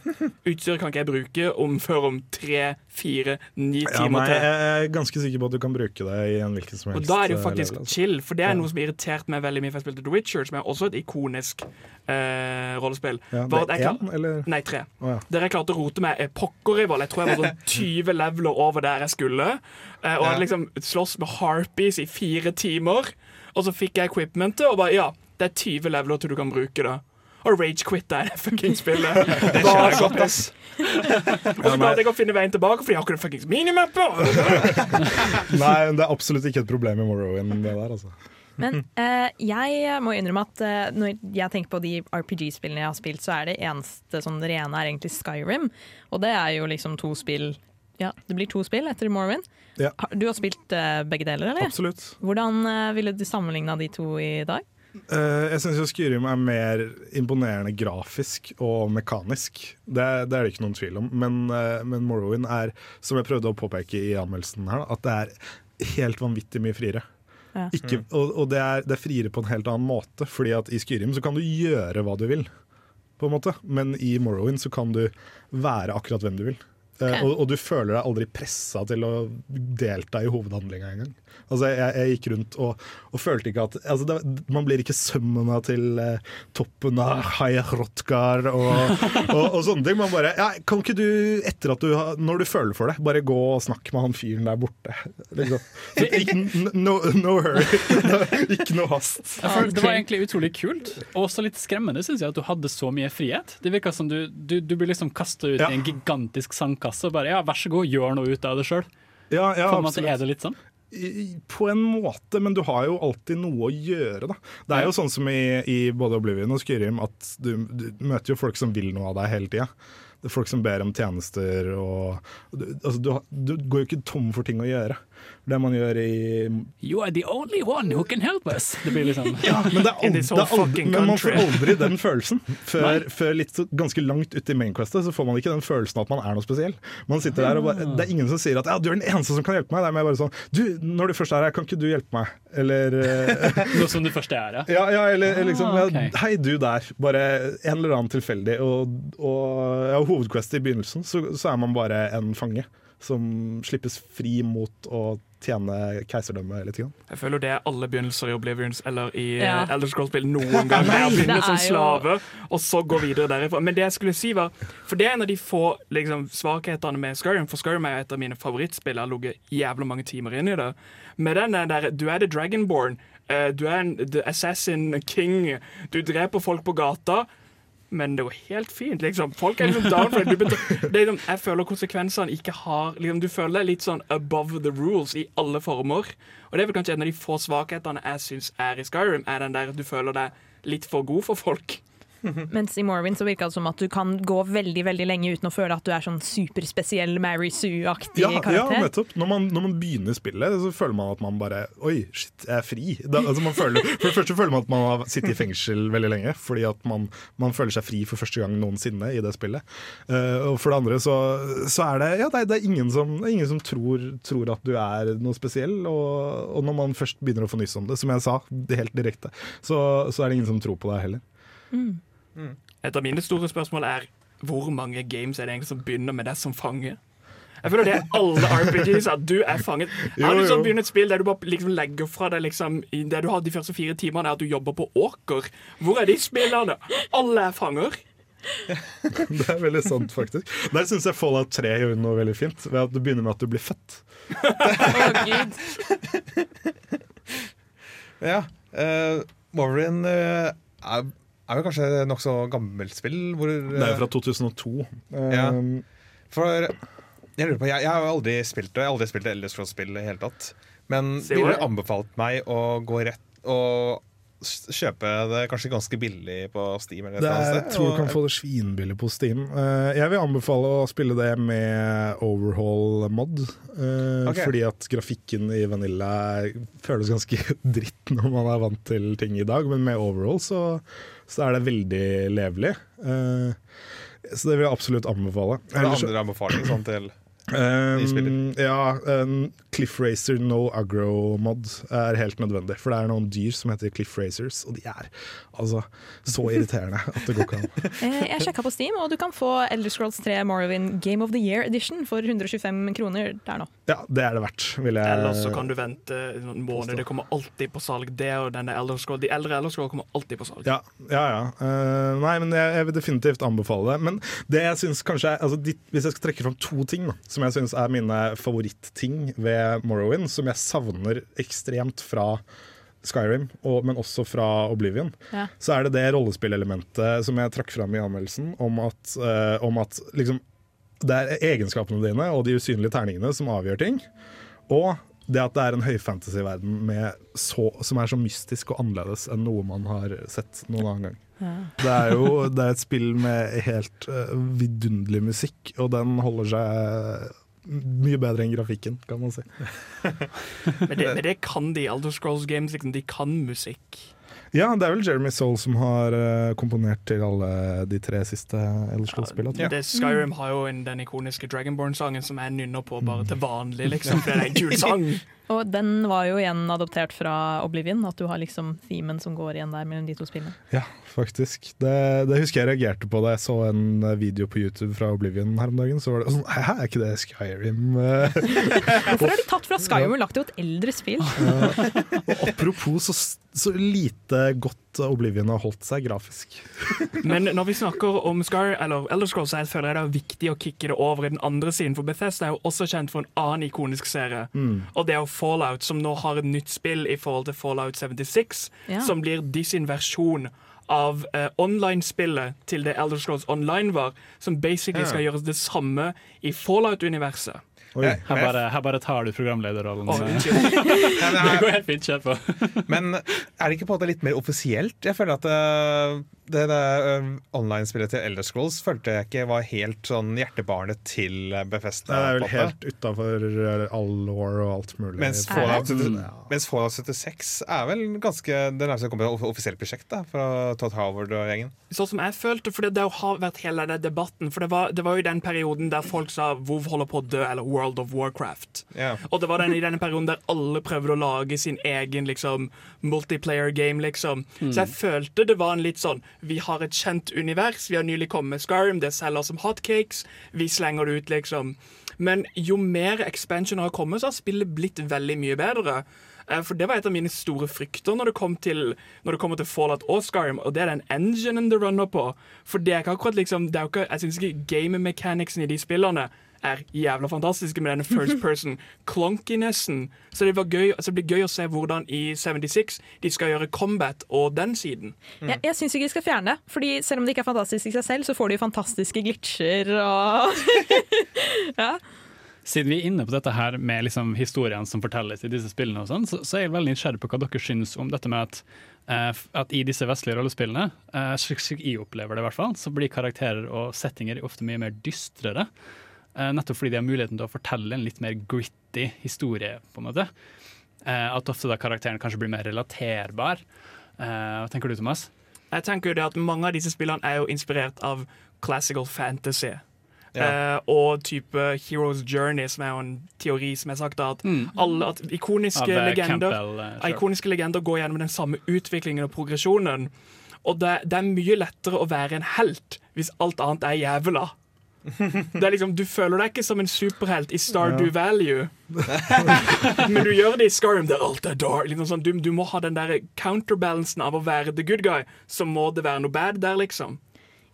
S3: utstyret kan ikke jeg bruke om før om tre, fire, ni
S4: Ja,
S3: timer til.
S4: jeg er ganske sikker på at du kan bruke det i en hvilken som helst Og
S3: da er det jo
S4: eh,
S3: faktisk
S4: level, altså.
S3: chill, for det er noe som irriterte meg veldig mye. For jeg spilte The Witcher, som er også et ikonisk eh, rollespill.
S4: Ja, det er én, eller?
S3: Nei, tre.
S4: Oh, ja.
S3: Der jeg klarte å rote meg er pokker i vold. Jeg tror jeg var sånn 20 leveler over der jeg skulle. Eh, Og hadde liksom slåss med harpies i fire timer. Og så fikk jeg equipmentet, og bare ja, det er 20 leveler til du kan bruke det. Og rage quitta jeg det fucking spillet. Det var så piss. Og så klarte jeg å finne veien tilbake, for jeg har ikke det fuckings minimappet.
S4: Nei, det er absolutt ikke et problem i Morrowind, det der, altså.
S2: Men eh, jeg må innrømme at eh, når jeg tenker på de RPG-spillene jeg har spilt, så er det eneste sånn rene er egentlig Skyrim. Og det er jo liksom to spill Ja, det blir to spill etter Morrowind.
S4: Ja.
S2: Du har spilt eh, begge deler, eller?
S4: Absolutt.
S2: Hvordan eh, ville du sammenligna de to i dag?
S4: Uh, jeg syns Skyrim er mer imponerende grafisk og mekanisk. Det, det er det ikke noen tvil om. Men, uh, men Morrowind er, som jeg prøvde å påpeke i anmeldelsen her, at det er helt vanvittig mye friere.
S2: Ja.
S4: Ikke, og og det, er, det er friere på en helt annen måte, fordi at i Skyrim så kan du gjøre hva du vil. På en måte. Men i Morrowind så kan du være akkurat hvem du vil. Eh,
S2: Ok.
S4: og, og du føler deg aldri pressa til å delta i hovedhandlinga engang. Altså, jeg, jeg gikk rundt og, og følte ikke at altså, det, Man blir ikke sømmena til eh, toppen av Haya Rotkar og, og, og sånne ting. Man bare ja, Kan ikke du, etter at du har, når du føler for det, bare gå og snakke med han fyren der borte? Liksom. Så, ikke, no, no hurry. ikke noe hast.
S1: Jeg Det var egentlig utrolig kult, og også litt skremmende synes jeg at du hadde så mye frihet. Det virka som du, du, du blir liksom kasta ut
S4: Ja.
S1: i en gigantisk sandkasse og bare ja, vær så god, gjør noe ut av det sjøl.
S4: Ja, ja,
S1: er det litt sånn.
S4: På en måte, men du har jo alltid noe å gjøre, da. Det er jo sånn som i, i både Oblivion og Skyrim at du, du møter jo folk som vil noe av deg hele tida. Folk som ber om tjenester og altså, du, du går jo ikke tom for ting å gjøre. Det man gjør i
S1: You are the only one who can help us. Det blir liksom
S4: Men, det er aldri, det er aldri, men man får aldri den følelsen. Før, før litt så, ganske langt ute i mainquestet så får man ikke den følelsen at man er noe spesiell. Man sitter der og bare, Det er ingen som sier at ja, du er den eneste som kan hjelpe meg. Det er mer bare sånn Du, når du først er her, kan ikke du hjelpe meg? Eller eh,
S1: noe som du først er, ja.
S4: Ja, ja eller, eller liksom
S1: Ah,
S4: ja. Hei, du der. Bare en eller annen tilfeldig. Og, og ja, hovedquest i begynnelsen, så, så er man bare en fange som slippes fri mot å tjene keiserdømmet litt. Grann.
S3: Jeg føler det er alle begynnelser i Oblivions eller i
S2: Ja.
S3: ja. Elder Scrolls-spill noen gang. Det er å begynne
S2: er
S3: som slave, og så gå videre derifra. Men det jeg skulle si var For det er en av de få liksom, svakhetene med Skyrim. For Skyrim er jo et av mine favorittspill. Jeg har ligget jævla mange timer inn i det. Med den der Du er the Dragonborn. eh, Du er en the assassin king. Du dreper folk på gata. Men det går helt fint. liksom Folk er liksom down for det. Er liksom, jeg føler konsekvensene ikke har liksom, Du føler deg litt sånn above the rules i alle former. Og det er vel kanskje en av de få svakhetene jeg syns er i Skyrim, er den der at du føler deg litt for god for folk.
S2: Mens i Morrowind så virka det som at du kan gå veldig veldig lenge uten å føle at du er sånn superspesiell Mary Sue-aktig
S4: Ja, ja, nettopp. Når man, når man begynner spillet, så føler man at man bare Oi, shit, jeg er fri. Da, altså man føler, for det første føler man at man har sittet i fengsel veldig lenge, fordi at man, man føler seg fri for første gang noensinne i det spillet. Uh, og for det andre så, så er det Ja, det er, det er ingen som, er ingen som tror, tror at du er noe spesiell. Og, og når man først begynner å få nyss om det, som jeg sa, helt direkte, så, så er det ingen som tror på deg heller.
S3: Et av mine store spørsmål er hvor mange games er det egentlig som begynner med deg som fange? Jeg føler det er alle RPGs at du er fanget. Har du sånn begynner et spill der du bare liksom legger fra deg liksom, Det du har de første fire timene, er at du jobber på åker. Hvor er de spillerne? Alle er fanger.
S4: Det er veldig sant, faktisk. Der syns jeg Fallout 3 gjør noe veldig fint, ved at du begynner med at du blir født.
S2: Å, Gud.
S5: Ja, Uh, Morrowind uh, er, er jo kanskje et nokså gammelt spill. Hvor,
S4: Det er jo fra 2002.
S5: Ja.
S4: Um,
S5: For jeg lurer på, jeg, jeg har jo aldri spilt det. Jeg har aldri spilt Elder Cross-spill i det hele tatt. Men ville
S3: hvor-
S5: anbefalt meg å gå rett og kjøpe det kanskje ganske billig på Steam? Eller
S4: Det er, jeg tror du kan få det svinbillig på Steam. Eh, jeg vil anbefale å spille det med overhaul-mod. eh,
S5: Ok.
S4: Fordi at grafikken i Vanilla føles ganske dritt når man er vant til ting i dag, men med overhaul så, så er det veldig levelig. Eh, så det vil jeg absolutt anbefale.
S5: Er det andre anbefalinger sånn til
S4: Um, ja, en Cliff Racer no Agro-mod er helt nødvendig. For det er noen dyr som heter Cliff Racers, og de er altså så irriterende at det går ikke an.
S2: Eh, Jeg sjekka på Steam, og du kan få Elder Scrolls 3 Morrowind Game of the Year Edition for 125 kroner der nå.
S4: Ja, det er det verdt, vil jeg
S3: Eller så kan du vente en måned. Det kommer alltid på salg. Det og denne Elder Scroll. De eldre Elder Scroll kommer alltid på salg.
S4: Ja, ja. ja. Uh, nei, men jeg, jeg vil definitivt anbefale det. Men det jeg synes kanskje er, altså, hvis jeg skal trekke fram to ting da, som jeg syns er mine favorittting ved Morrowind, som jeg savner ekstremt fra Skyrim, og, men også fra Oblivion,
S2: Ja.
S4: så er det det rollespillelementet som jeg trakk fram i anmeldelsen, om at, uh, om at liksom, det er egenskapene dine og de usynlige terningene som avgjør ting. Og det at det er en høyfantasy-verden så- som er så mystisk og annerledes enn noe man har sett noen annen gang. Det er jo det er et spill med helt uh, vidunderlig musikk, og den holder seg mye bedre enn grafikken, kan man si.
S3: Men det, men det kan de Elder Scrolls Games. Liksom, de kan musikk.
S4: Ja, det er vel Jeremy Soul som har eh, komponert til alle de tre siste Elder Scrolls-spillene. Ja, jeg.
S3: Det Skyrim har jo den ikoniske Dragonborn-sangen som jeg nynner på bare til vanlig, liksom, For det er en kul sang.
S2: Og den var jo igjen adoptert fra Oblivion, at du har liksom themen som går igjen der mellom de to spillene.
S4: Ja, faktisk. Det, det husker jeg reagerte på da jeg så en eh, video på YouTube fra Oblivion her om dagen. Så var det sånn Hæ, er ikke det Skyrim?
S2: Hvorfor har de tatt fra Skyrim og lagt det til et eldre spill?
S4: og apropos så, så lite godt Oblivion har holdt seg grafisk.
S3: Men når vi snakker om Scar, eller Elder Scrolls, jeg føler jeg det er viktig å kicke det over i den andre siden. For Bethesda er jo også kjent for en annen ikonisk serie. Og det er jo Fallout, som nå har et nytt spill i forhold til Fallout 76.
S2: Ja.
S3: Som blir de sin versjon av eh, online-spillet til det Elder Scrolls Online var. Som basically skal gjøre det samme i Fallout-universet.
S4: Oi.
S1: Her bare, her bare tar du programlederrollen.
S5: Oh,
S1: Det går helt fint, kjør på.
S5: Men er det ikke på en måte litt mer offisielt? Jeg føler at det, der online-spillet til Elder Scrolls følte jeg ikke var helt sånn hjertebarnet til Befesta.
S4: Det er vel helt utafor all law og alt mulig.
S5: Mens Fallout,
S2: det?
S5: 70 mens Fallout 76 er vel ganske det nærmeste det kommer et offisielt prosjekt da, fra Todd Howard og gjengen.
S3: Sånn som jeg følte, for det, det har vært hele den debatten. For det var, det var jo den perioden der folk sa WoW holder på å dø, eller World of Warcraft.
S5: Yeah.
S3: Og det var den, i denne perioden der alle prøvde å lage sin egen liksom, multiplayer game, liksom. Så jeg følte det var en litt sånn Vi har et kjent univers, vi har nylig kommet med Skyrim, det selger som hotcakes, vi slenger det ut, liksom. Men jo mer expansioner har kommet, så har spillet blitt veldig mye bedre. Eh, For Det var et av mine store frykter når det, kom til, når det kommer til Fallout og Skyrim, og det er den enginen det runner på. For det er ikke akkurat liksom det er ikke, Jeg syns ikke game mechanicsen i de spillene er jævla fantastiske med denne first person clunkinessen. Så det, var gøy, altså det blir gøy å se hvordan i 76 de skal gjøre combat og den siden.
S2: Jeg, jeg syns ikke de skal fjerne det, Fordi selv om det ikke er fantastisk i seg selv, så får de fantastiske glitcher og Ja.
S1: Siden vi er inne på dette her med liksom historien som fortelles i disse spillene, og sånn, så, så er jeg veldig nysgjerrig på hva dere syns om dette med at, eh, at i disse vestlige rollespillene, eh, slik slik jeg opplever det i hvert fall, så blir karakterer og settinger ofte mye mer dystrere. Eh, nettopp fordi de har muligheten til å fortelle en litt mer gritty historie, på en måte. Eh, at ofte da karakteren kanskje blir mer relaterbar. Eh, hva tenker du, Thomas?
S3: Jeg tenker jo det at Mange av disse spillene er jo inspirert av classical fantasy.
S5: Ja.
S3: Uh, og type Heroes Journey, som er jo en teori som er sagt at alle at ikoniske
S1: eh,
S3: legender
S1: Campbell, uh,
S3: Ja, ikoniske legender går gjennom den samme utviklingen og progresjonen. Og det, det er mye lettere å være en helt hvis alt annet er jævla. Det er liksom, Du føler deg ikke som en superhelt i Stardew Value, men du gjør det i Skyrim er alt er dark. Liksom sånn, du, du må ha den der counterbalancen av å være the good guy, så må det være noe bad der, liksom.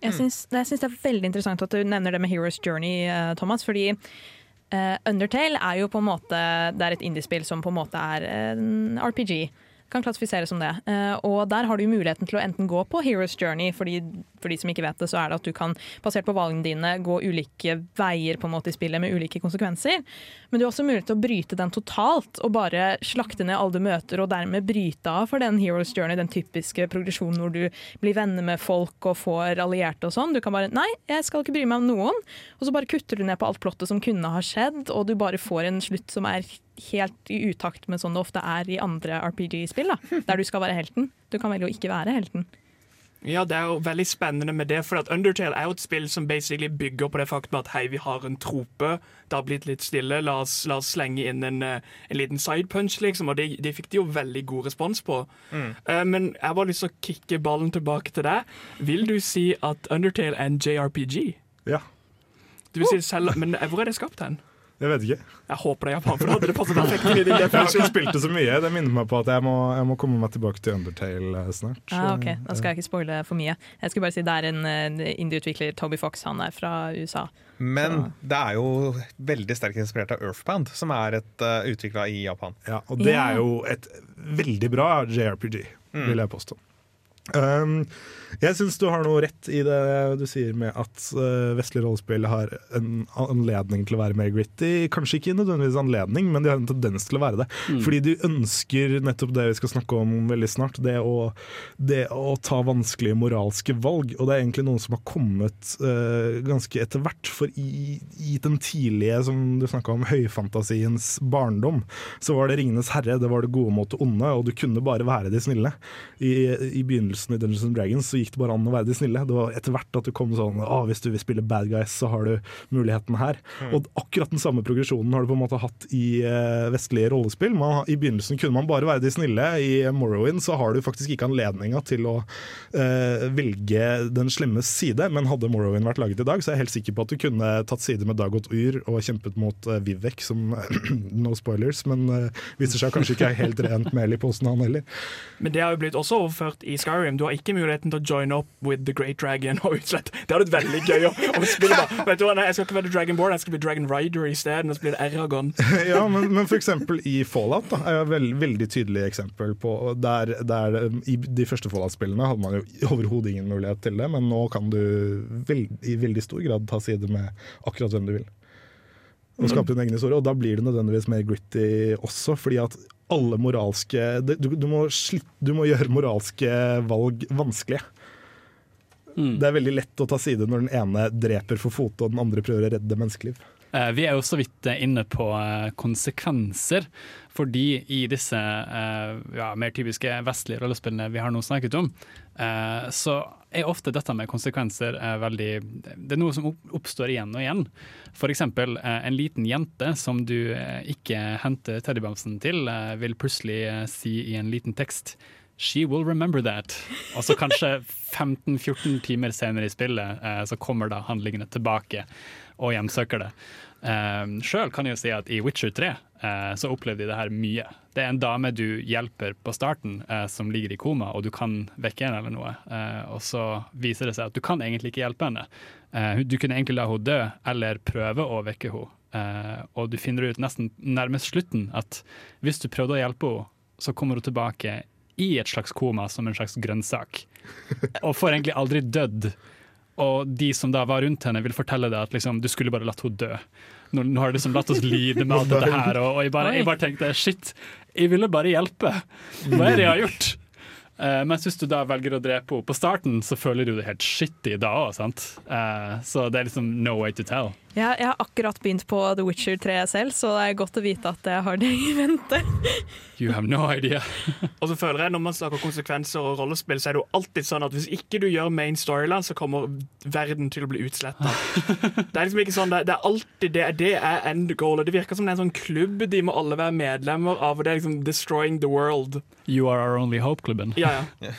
S2: Jeg syns, jeg syns det er veldig interessant at du nevner det med Heroes Journey, eh, Thomas. Fordi uh, Undertale er jo på en måte Det er et indiespill som på en måte er en RPG. kan klassifiseres som det. Uh, og der har du jo muligheten til å enten gå på Heroes Journey, fordi for de som ikke vet det, så er det at du kan, basert på valgene dine, gå ulike veier på en måte i spillet med ulike konsekvenser. Men du har også mulighet til å bryte den totalt, og bare slakte ned alle du møter, og dermed bryte av for den Heroes Journey, den typiske progresjonen hvor du blir venner med folk og får allierte og sånn. Du kan bare Nei, jeg skal ikke bry meg om noen. Og så bare kutter du ned på alt plottet som kunne ha skjedd, og du bare får en slutt som er helt i utakt med sånn det ofte er i andre RPG-spill, der du skal være helten. Du kan velge å ikke være helten.
S3: Ja, det er jo veldig spennende med det, for at Undertale er jo et spill som basically bygger på det faktum at hei, vi har en trope, det har blitt litt stille, la oss, la oss slenge inn en, eh, en liten sidepunch, liksom, og det, de fikk de jo veldig god respons på. Eh, men jeg har bare lyst til å kicke ballen tilbake til deg. Vil du si at Undertale er en JRPG?
S4: Ja,
S3: Du vil si selv, men hvor er det skapt hen?
S4: Jeg vet ikke.
S3: Jeg håper det er Japan, for da hadde det passet perfekt
S4: Jeg har ikke spilt det så mye. Det minner meg på at jeg må, jeg må komme meg tilbake til Undertale eh, snart.
S2: Ah, ok, Da skal jeg ikke spoile for mye. Jeg skulle bare si Det er en indieutvikler, indie-utvikler, Toby Fox, han er fra USA.
S5: Men det er jo veldig sterkt inspirert av Earthbound, som er et uh, utvikla i Japan.
S4: Ja, og det er jo et veldig bra JRPG, vil jeg påstå. Um, jeg syns du har noe rett i det du sier med at uh, vestlige rollespill har en anledning til å være mer gritty. Kanskje ikke nødvendigvis anledning, men de har en tendens til å være det. Fordi de ønsker nettopp det vi skal snakke om veldig snart, det å, det å ta vanskelige moralske valg. Og det er egentlig noe som har kommet uh, ganske etter hvert. For i, i den tidlige, som du snakka om, høyfantasiens barndom, så var det 'Ringenes herre', det var det gode mot det onde, og du kunne bare være de snille. I, i begynnelsen i Dungeons and Dragons så gikk det bare an å være de snille. Det var etter hvert at du kom sånn ah, hvis du vil spille bad guys, så har du muligheten her. Og akkurat den samme progresjonen har du på en måte hatt i uh, vestlige rollespill. Man, I begynnelsen kunne man bare være de snille. I Morrowind så har du faktisk ikke anledninga til å uh, velge den slemme side, men hadde Morrowind vært laget i dag, så er jeg helt sikker på at du kunne tatt side med Dagot Yr og kjempet mot uh, Vivek, som No spoilers, men viser seg kanskje ikke er helt rent mel i posen, han heller.
S3: Men det har jo blitt også overført i Skyrim. Du har ikke muligheten til å join up with The Great Dragon og utslett. Det hadde vært veldig gøy å, å spille bare. Vet du hva, nei, jeg skal ikke være Dragonborn, jeg skal bli Dragon Rider isteden. Og så blir det Eragon.
S4: ja, men, men eksempel i Fallout da, er et veld, veldig tydelig eksempel på der, der I de første Fallout-spillene hadde man jo overhodet ingen mulighet til det, men nå kan du veld, i veldig stor grad ta side med akkurat hvem du vil. Og skape din egen historie, og da blir det nødvendigvis mer gritty også, fordi at alle moralske Du, du, må, slitt, du må gjøre moralske valg vanskelige.
S1: Mm.
S4: Det er veldig lett å ta side når den ene dreper for fote, og den andre prøver å redde menneskeliv.
S1: Eh, Vi er jo så vidt eh, inne på eh, konsekvenser, fordi i disse ja, mer typiske vestlige rollespillene vi har nå snakket om, så er ofte dette med konsekvenser eh, veldig Det er noe som oppstår igjen og igjen. F.eks. Eh, en liten jente som du eh, ikke henter teddybamsen til, vil plutselig si i en liten tekst She will remember that. Og så kanskje 15-14 timer senere i spillet så kommer da handlingene tilbake og hjemsøker det. Um, Sjøl kan jeg jo si at i Witcher 3 eh, så opplevde de det her mye. Det er en dame du hjelper på starten eh, som ligger i koma, og du kan vekke henne eller noe. Eh, og så viser det seg at du kan egentlig ikke hjelpe henne. Eh, du kunne egentlig la henne dø, eller prøve å vekke henne. Eh, og du finner ut nesten nærmest slutten at hvis du prøvde å hjelpe henne, så kommer hun tilbake i et slags koma som en slags grønnsak. Og får egentlig aldri dødd. Og de som da var rundt henne, vil fortelle deg at liksom, du skulle bare latt henne dø. Nå, nå har du liksom latt oss lide med alt dette her, og, og jeg, bare, jeg bare tenkte shit, jeg ville bare hjelpe. Hva er det jeg har gjort? Uh, mens hvis du da velger å drepe henne på starten, så føler du det helt shitty da òg, sant. Eh, så det er liksom no way to tell.
S2: Ja, jeg har akkurat begynt på The Witcher 3 selv, så det er godt å vite at jeg har det i vente.
S1: You have no idea.
S3: Og så føler jeg Når man snakker konsekvenser og rollespill, så er det jo alltid sånn at hvis ikke du gjør main storyline, så kommer verden til å bli utsletta. Det er liksom ikke sånn, det, det er alltid det, det er end goal. og Det virker som det er en sånn klubb de må alle være medlemmer av. og Det er liksom destroying the world.
S1: You are our only hope-klubben.
S3: Ja, ja.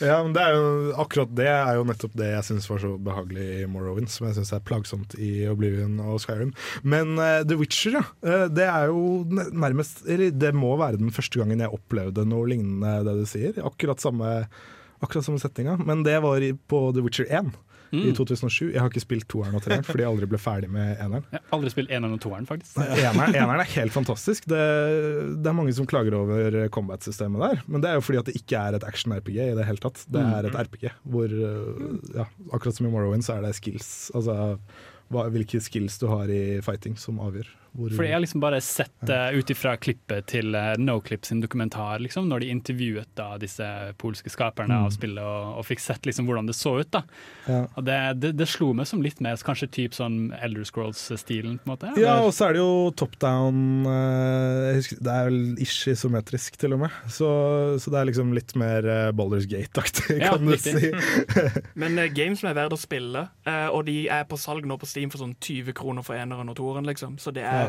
S4: Ja, men det er jo, akkurat det er jo nettopp det jeg syns var så behagelig i Morrowind, som jeg syns er plagsomt i Oblivion og Skyrim. Men uh, The Witcher, ja. Uh, det er jo nærmest Eller det må være den første gangen jeg opplevde noe lignende det du sier. Akkurat samme, akkurat samme settinga. Men det var på The Witcher 1. i 2007. Jeg har ikke spilt toeren og treeren fordi jeg aldri ble ferdig med eneren.
S1: Jeg har aldri spilt eneren og toeren, faktisk.
S4: Eneren, eneren er helt fantastisk. Det, det er mange som klager over combat-systemet der, men det er jo fordi at det ikke er et action-RPG i det hele tatt. Det er et RPG hvor, øh, ja, akkurat som i Morrowind, så er det skills. Altså hvilke skills du har i fighting som avgjør. Hvor,
S1: Fordi jeg har liksom bare sett det ut ifra klippet til uh, Noclip sin dokumentar, liksom, når de intervjuet da disse polske skaperne
S4: Mm.
S1: av spillet, og, og fikk sett liksom hvordan det så ut. da.
S4: Ja.
S1: Og det, det, det slo meg som litt mer kanskje typ sånn Elder Scrolls-stilen. på en måte.
S4: Ja, og så er det jo top down eh, jeg husker, Det er vel ish isometrisk, til og med. Så, så det er liksom litt mer uh, Boulders Gate-aktig,
S1: Ja,
S4: kan du si.
S3: Men eh, games som er verdt å spille, eh, og de er på salg nå på Steam for sånn 20 kroner for eneren og toeren, liksom. Så det er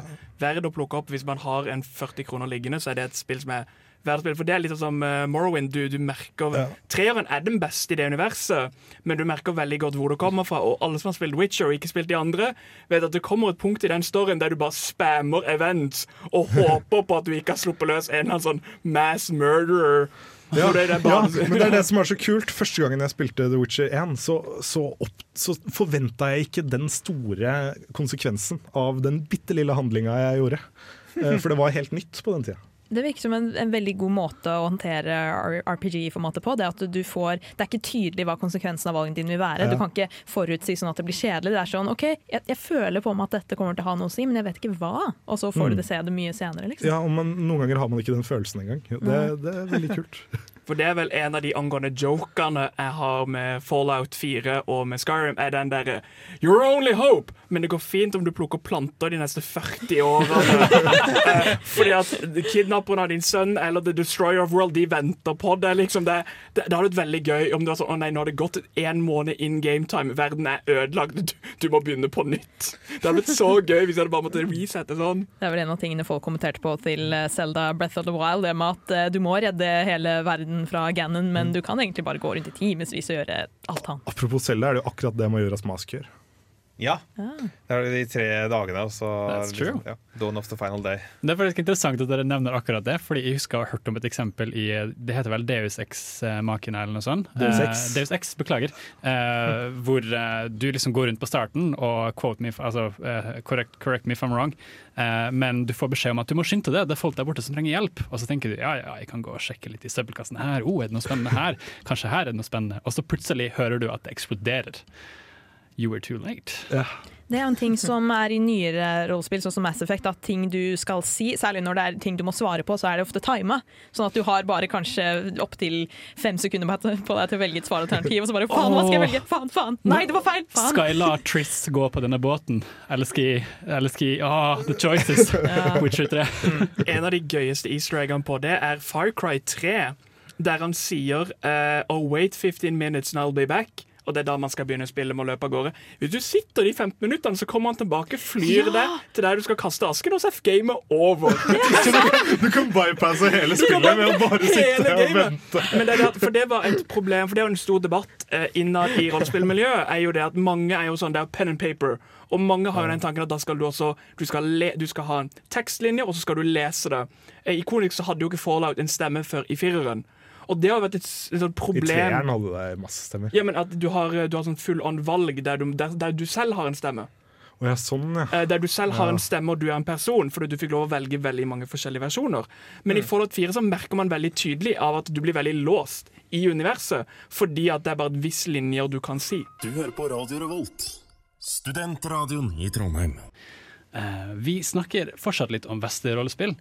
S3: verdt å plukke opp. Hvis man har en 40 kroner liggende, så er det et spill som er verdt. For det er litt sånn som uh, Morrowind. Du, du merker
S4: Ja.
S3: Treeren er den beste i det universet, men du merker veldig godt hvor det kommer fra. Og alle som har spilt Witcher og ikke spilt de andre, vet at det kommer et punkt i den storyen der du bare spammer events og håper på at du ikke har sluppet løs en eller annen sånn mass murderer.
S4: Ja,
S3: det
S4: ja, men det er det som er så kult. Første gangen jeg spilte The Witcher 1, så, så, opp, så forventa jeg ikke den store konsekvensen av den bitte lille handlinga jeg gjorde. Eh, For det var helt nytt på den tida.
S2: Det virker som en, en veldig god måte å håndtere RPG-formatet på. Det at du får, det er ikke tydelig hva konsekvensen av valgene dine vil være.
S4: Ja.
S2: Du kan ikke forutsi sånn at det blir kjedelig. Det er sånn OK, jeg, jeg føler på meg at dette kommer til å ha noe å si, men jeg vet ikke hva. Og så får
S4: Mm.
S2: du det se det mye senere, liksom.
S4: Ja, men Noen ganger har man ikke den følelsen engang. Det, det er veldig kult.
S3: For det er vel en av de angående jokerne jeg har med Fallout 4 og med Skyrim, er den derre Your only hope! Men det går fint om du plukker planter de neste 40 årene. Eh, Fordi at kidnapperen av din sønn eller The Destroyer of World, de venter på det. liksom. Det, det, det hadde vært veldig gøy om det var sånn Å nei, nå har det gått en måned in game time, verden er ødelagt, du, du må begynne på nytt. Det hadde blitt så gøy hvis jeg hadde bare måttet resette sånn.
S2: Det er vel en av tingene folk kommenterte på til Selda Zelda Breath of the Wild, det med at eh, du må redde hele verden fra Ganon, men du kan egentlig bare gå rundt i timevis og gjøre alt annet.
S4: Apropos Selda, er det jo akkurat det Majoras Mask gjør.
S5: Ja. Det er de tre dagene, så
S1: That's true.
S5: ja, Dawn of the final day.
S1: Det er faktisk interessant at dere nevner akkurat det, fordi jeg husker å ha hørt om et eksempel i Det heter vel Deus Ex-makene eller noe sånt?
S4: Deus
S1: Eh,
S4: Ex.
S1: Deus Ex, beklager. Uh, hvor uh, du liksom går rundt på starten og quote me, altså, eh, correct, correct me if I'm wrong, eh, men du får beskjed om at du må skynde deg, det er folk der borte som trenger hjelp. Og så tenker du ja, ja, jeg kan gå og sjekke litt i søppelkassen her, oh, er det noe spennende her? Kanskje her er det noe spennende? Og så plutselig hører du at det eksploderer. You were too late.
S2: Det er en ting som er i nyere rollespill, sånn som Mass Effect, at ting du skal si, særlig når det er ting du må svare på, så er det ofte tima. Sånn at du har bare kanskje opptil fem sekunder på deg til å velge et svaralternativ, og så bare faen, hva skal jeg velge? Faen, faen! Nei, det var feil! Faen!
S1: Skal jeg la Triss gå på denne båten, eller skal jeg, eller skal jeg ah, The choices. Witcher 3.
S3: En av de gøyeste easter eggene på det er Far Cry 3, der han sier uh, Oh, wait 15 minutes and I'll be back. Og det er da man skal begynne å spille med å løpe av gårde. Hvis du sitter de 15 minuttene, så kommer han tilbake, flyr deg til der du skal kaste asken, og så er gamet over.
S4: Du kan bypasse hele spillet med å bare sitte og vente.
S3: Men det for det var et problem, for det er jo en stor debatt eh, innad i rollespillmiljøet, er jo det at mange er jo sånn, det er pen and paper, og mange har jo den tanken at da skal du også, du skal, le, du skal ha en tekstlinje, og så skal du lese det. Eh, I Konix så hadde jo ikke Fallout en stemme før i fireren. Og det har vært et, et problem.
S4: I treeren hadde det masse stemmer.
S3: Ja, men at du har, du har sånn full on valg der du, der, der du selv har en stemme.
S4: Oh, ja, sånn, ja.
S3: Eh, Der du selv har
S4: Ja.
S3: en stemme og du er en person, fordi du fikk lov å velge veldig mange forskjellige versjoner. Men
S4: Mm.
S3: i Fallout 4 så merker man veldig tydelig av at du blir veldig låst i universet, fordi at det er bare et visst linjer du kan si.
S8: Du hører på Radio Revolt, studentradioen i Trondheim.
S1: Eh, vi snakker fortsatt litt om Vester-rollespill. Eh,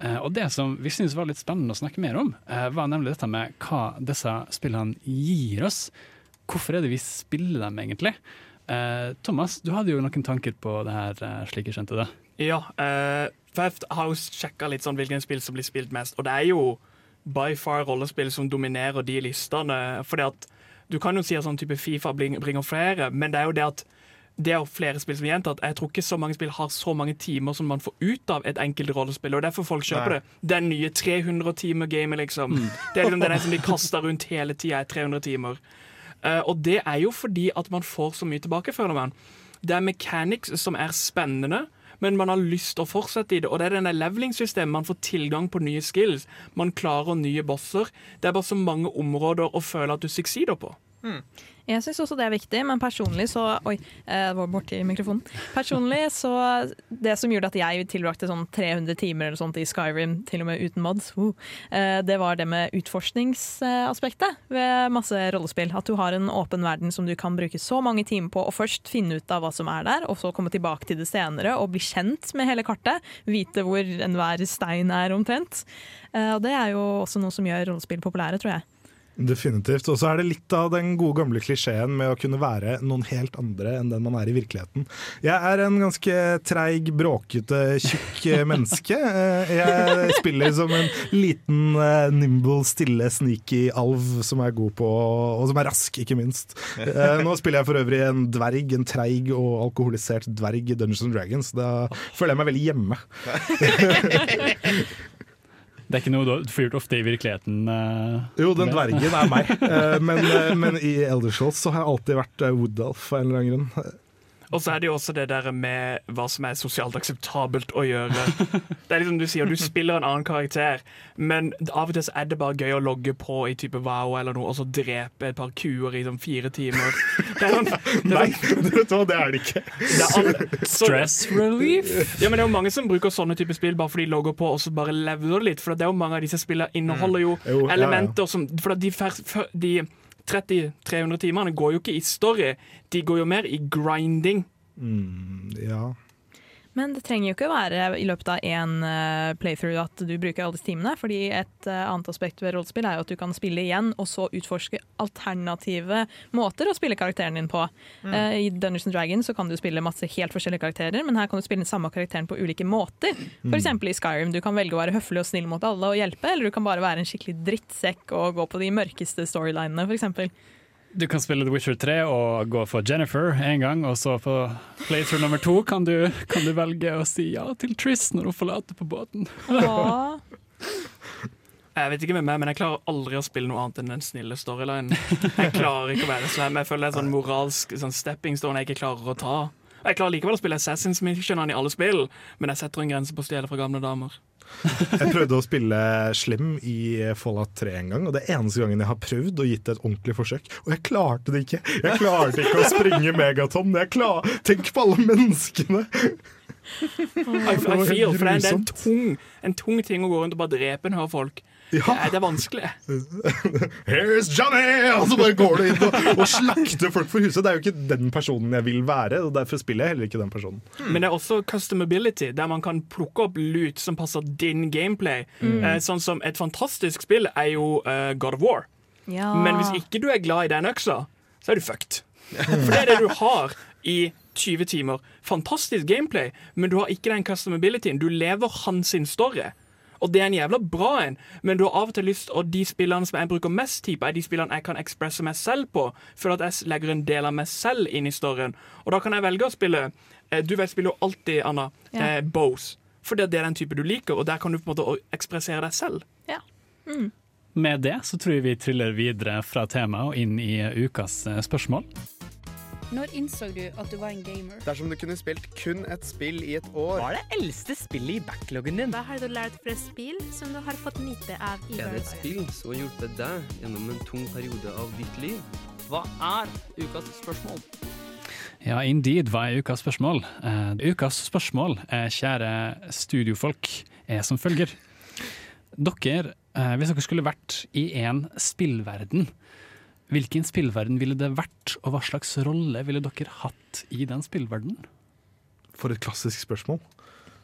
S1: og det som vi syntes var litt spennende å snakke mer om, eh, var nemlig dette med hva disse spillene gir oss. Hvorfor er det vi spiller dem, egentlig? Eh, Thomas, du hadde jo noen tanker på det her, eh, slik jeg skjønte det.
S3: Ja, eh, for jeg har jo sjekka litt sånn hvilken spill som blir spilt mest, og det er jo by far rollespill som dominerer de listene. Fordi at du kan jo si at sånn type Fifa bringer flere, men det er jo det at det er jo flere spill som er gjentatt. Jeg tror ikke så mange spill har så mange timer som man får ut av et enkelt rollespill. og Derfor folk kjøper
S5: Nei.
S3: det. Den nye 300-timer-gamet, liksom. Det er liksom den som de kaster rundt hele tida, er 300 timer. Uh, og det er jo fordi at man får så mye tilbake, føler man. Det er mechanics som er spennende, men man har lyst til å fortsette i det. Og det er denne leveling-systemet. Man får tilgang på nye skills. Man klarer nye bosser. Det er bare så mange områder å føle at du succeeder på.
S2: Jeg syns også det er viktig, men personlig så Oi, eh, det var borti mikrofonen. Personlig så Det som gjorde at jeg tilbrakte sånn 300 timer eller sånt i Skyrim, til og med uten mods, uh, det var det med utforskningsaspektet ved masse rollespill. At du har en åpen verden som du kan bruke så mange timer på å først finne ut av hva som er der, og så komme tilbake til det senere og bli kjent med hele kartet. Vite hvor enhver stein er omtrent. Uh, Og det er jo også noe som gjør rollespill populære, tror jeg.
S4: Definitivt. Og så er det litt av den gode gamle klisjeen med å kunne være noen helt andre enn den man er i virkeligheten. Jeg er en ganske treig, bråkete, tjukk eh, menneske. Eh, Jeg spiller som en liten, eh, nimble, stille, sneaky alv som er god på Og som er rask, ikke minst. Nå spiller jeg for øvrig en dverg, en treig og alkoholisert dverg i Dungeons and Dragons. Da føler jeg meg veldig hjemme.
S1: Det er ikke noe du får gjort ofte i virkeligheten. Uh,
S4: Jo, den dvergen er meg, Eh, men, eh, men i Elder så har jeg alltid vært Woodalf av en eller annen grunn.
S3: Og så er det jo også det der med hva som er sosialt akseptabelt å gjøre. Det er liksom Du sier du spiller en annen karakter, men av og til så er det bare gøy å logge på i type wow eller noe, og så drepe et par kuer i sånn fire timer. Det er sånn, det er
S4: Nei,
S3: sånn
S4: vet du hva, det er det ikke.
S3: det er alle, så,
S1: Stress relief?
S3: ja, men det er jo mange som bruker sånne typer spill bare fordi de logger på og så bare leveler litt. For det er jo mange av disse spillene inneholder jo,
S4: Jo, ja, ja.
S3: elementer som For de, de 30-300 timene går jo ikke i story, de går jo mer i grinding.
S4: Mm, ja.
S2: Men det trenger jo ikke være i løpet av én eh, playthrough at du bruker alle disse timene. fordi et eh, annet aspekt ved rollespill er jo at du kan spille igjen, og så utforske alternative måter å spille karakteren din på. Mm. I Dungeons and Dragons så kan du spille masse helt forskjellige karakterer, men her kan du spille den samme karakteren på ulike måter. F.eks. i Skyrim. Du kan velge å være høflig og snill mot alle og hjelpe, eller du kan bare være en skikkelig drittsekk og gå på de mørkeste storylinene, f.eks.
S1: Du kan spille The Witcher 3 og gå for Jennifer en gang, og så på playthrough nummer to kan du, kan du velge å si ja til Triss når hun forlater på båten.
S2: Åh.
S3: Jeg vet ikke med meg, men jeg klarer aldri å spille noe annet enn den snille storylinen. Jeg klarer ikke å være slem. Jeg føler det er sånn moralsk sånn stepping stone jeg ikke klarer å ta. Jeg klarer likevel å spille Assassin's Mission i alle spill, men jeg setter en grense på å stjele fra gamle damer.
S4: Jeg prøvde å spille Slim i Fallout 3 en gang, og det er eneste gangen jeg har prøvd og gitt et ordentlig forsøk. Og jeg klarte det ikke! Jeg klarte ikke å springe megaton. Klar... Tenk på alle menneskene!
S3: I, I feel, for det er, en, tung, en tung ting å gå rundt og bare drepe en hør folk.
S4: Ja.
S3: Det, er, vanskelig.
S4: Here's Johnny! Og så bare går du inn og, og slakter folk for huset. Det er jo ikke den personen jeg vil være, og derfor spiller jeg heller ikke den personen.
S3: Men det er også customability, der man kan plukke opp lut som passer din gameplay. Eh, sånn som Et fantastisk spill er jo uh, God of War.
S2: Ja.
S3: Men hvis ikke du er glad i den øksa, så er du fucked. For det er det du har i 20 timer. Fantastisk gameplay, men du har ikke den customabilityen. Du lever hans sin story. Og det er en jævla bra en, men du har av og til lyst Og de spillene som jeg bruker mest tid på, er de spillene jeg kan ekspresse meg selv på. For at jeg legger en del av meg selv inn i storyen. Og da kan jeg velge å spille eh, Du vet, spiller jo alltid, Anna,
S2: Ja.
S3: eh, Bose. For det er den type du liker, og der kan du på en måte ekspressere deg selv. Ja.
S1: Med det så tror jeg vi triller videre fra temaet og inn i ukas eh, spørsmål.
S9: Når innså du at du var en gamer?
S10: Dersom du kunne spilt kun et spill i et år
S11: Hva er det eldste spillet i backloggen din?
S12: Hva har du lært fra spill som du har fått nyte av i
S13: Er det et spill som har hjulpet deg gjennom en tung periode av ditt liv?
S11: Hva er ukas spørsmål?
S1: Ja, indeed, hva er ukas spørsmål? Uh, ukas spørsmål, uh, kjære studiofolk, er som følger. Dere, uh, hvis dere skulle vært i en spillverden, hvilken spillverden ville det vært, og hva slags rolle ville dere hatt i den spillverdenen?
S4: For et klassisk spørsmål.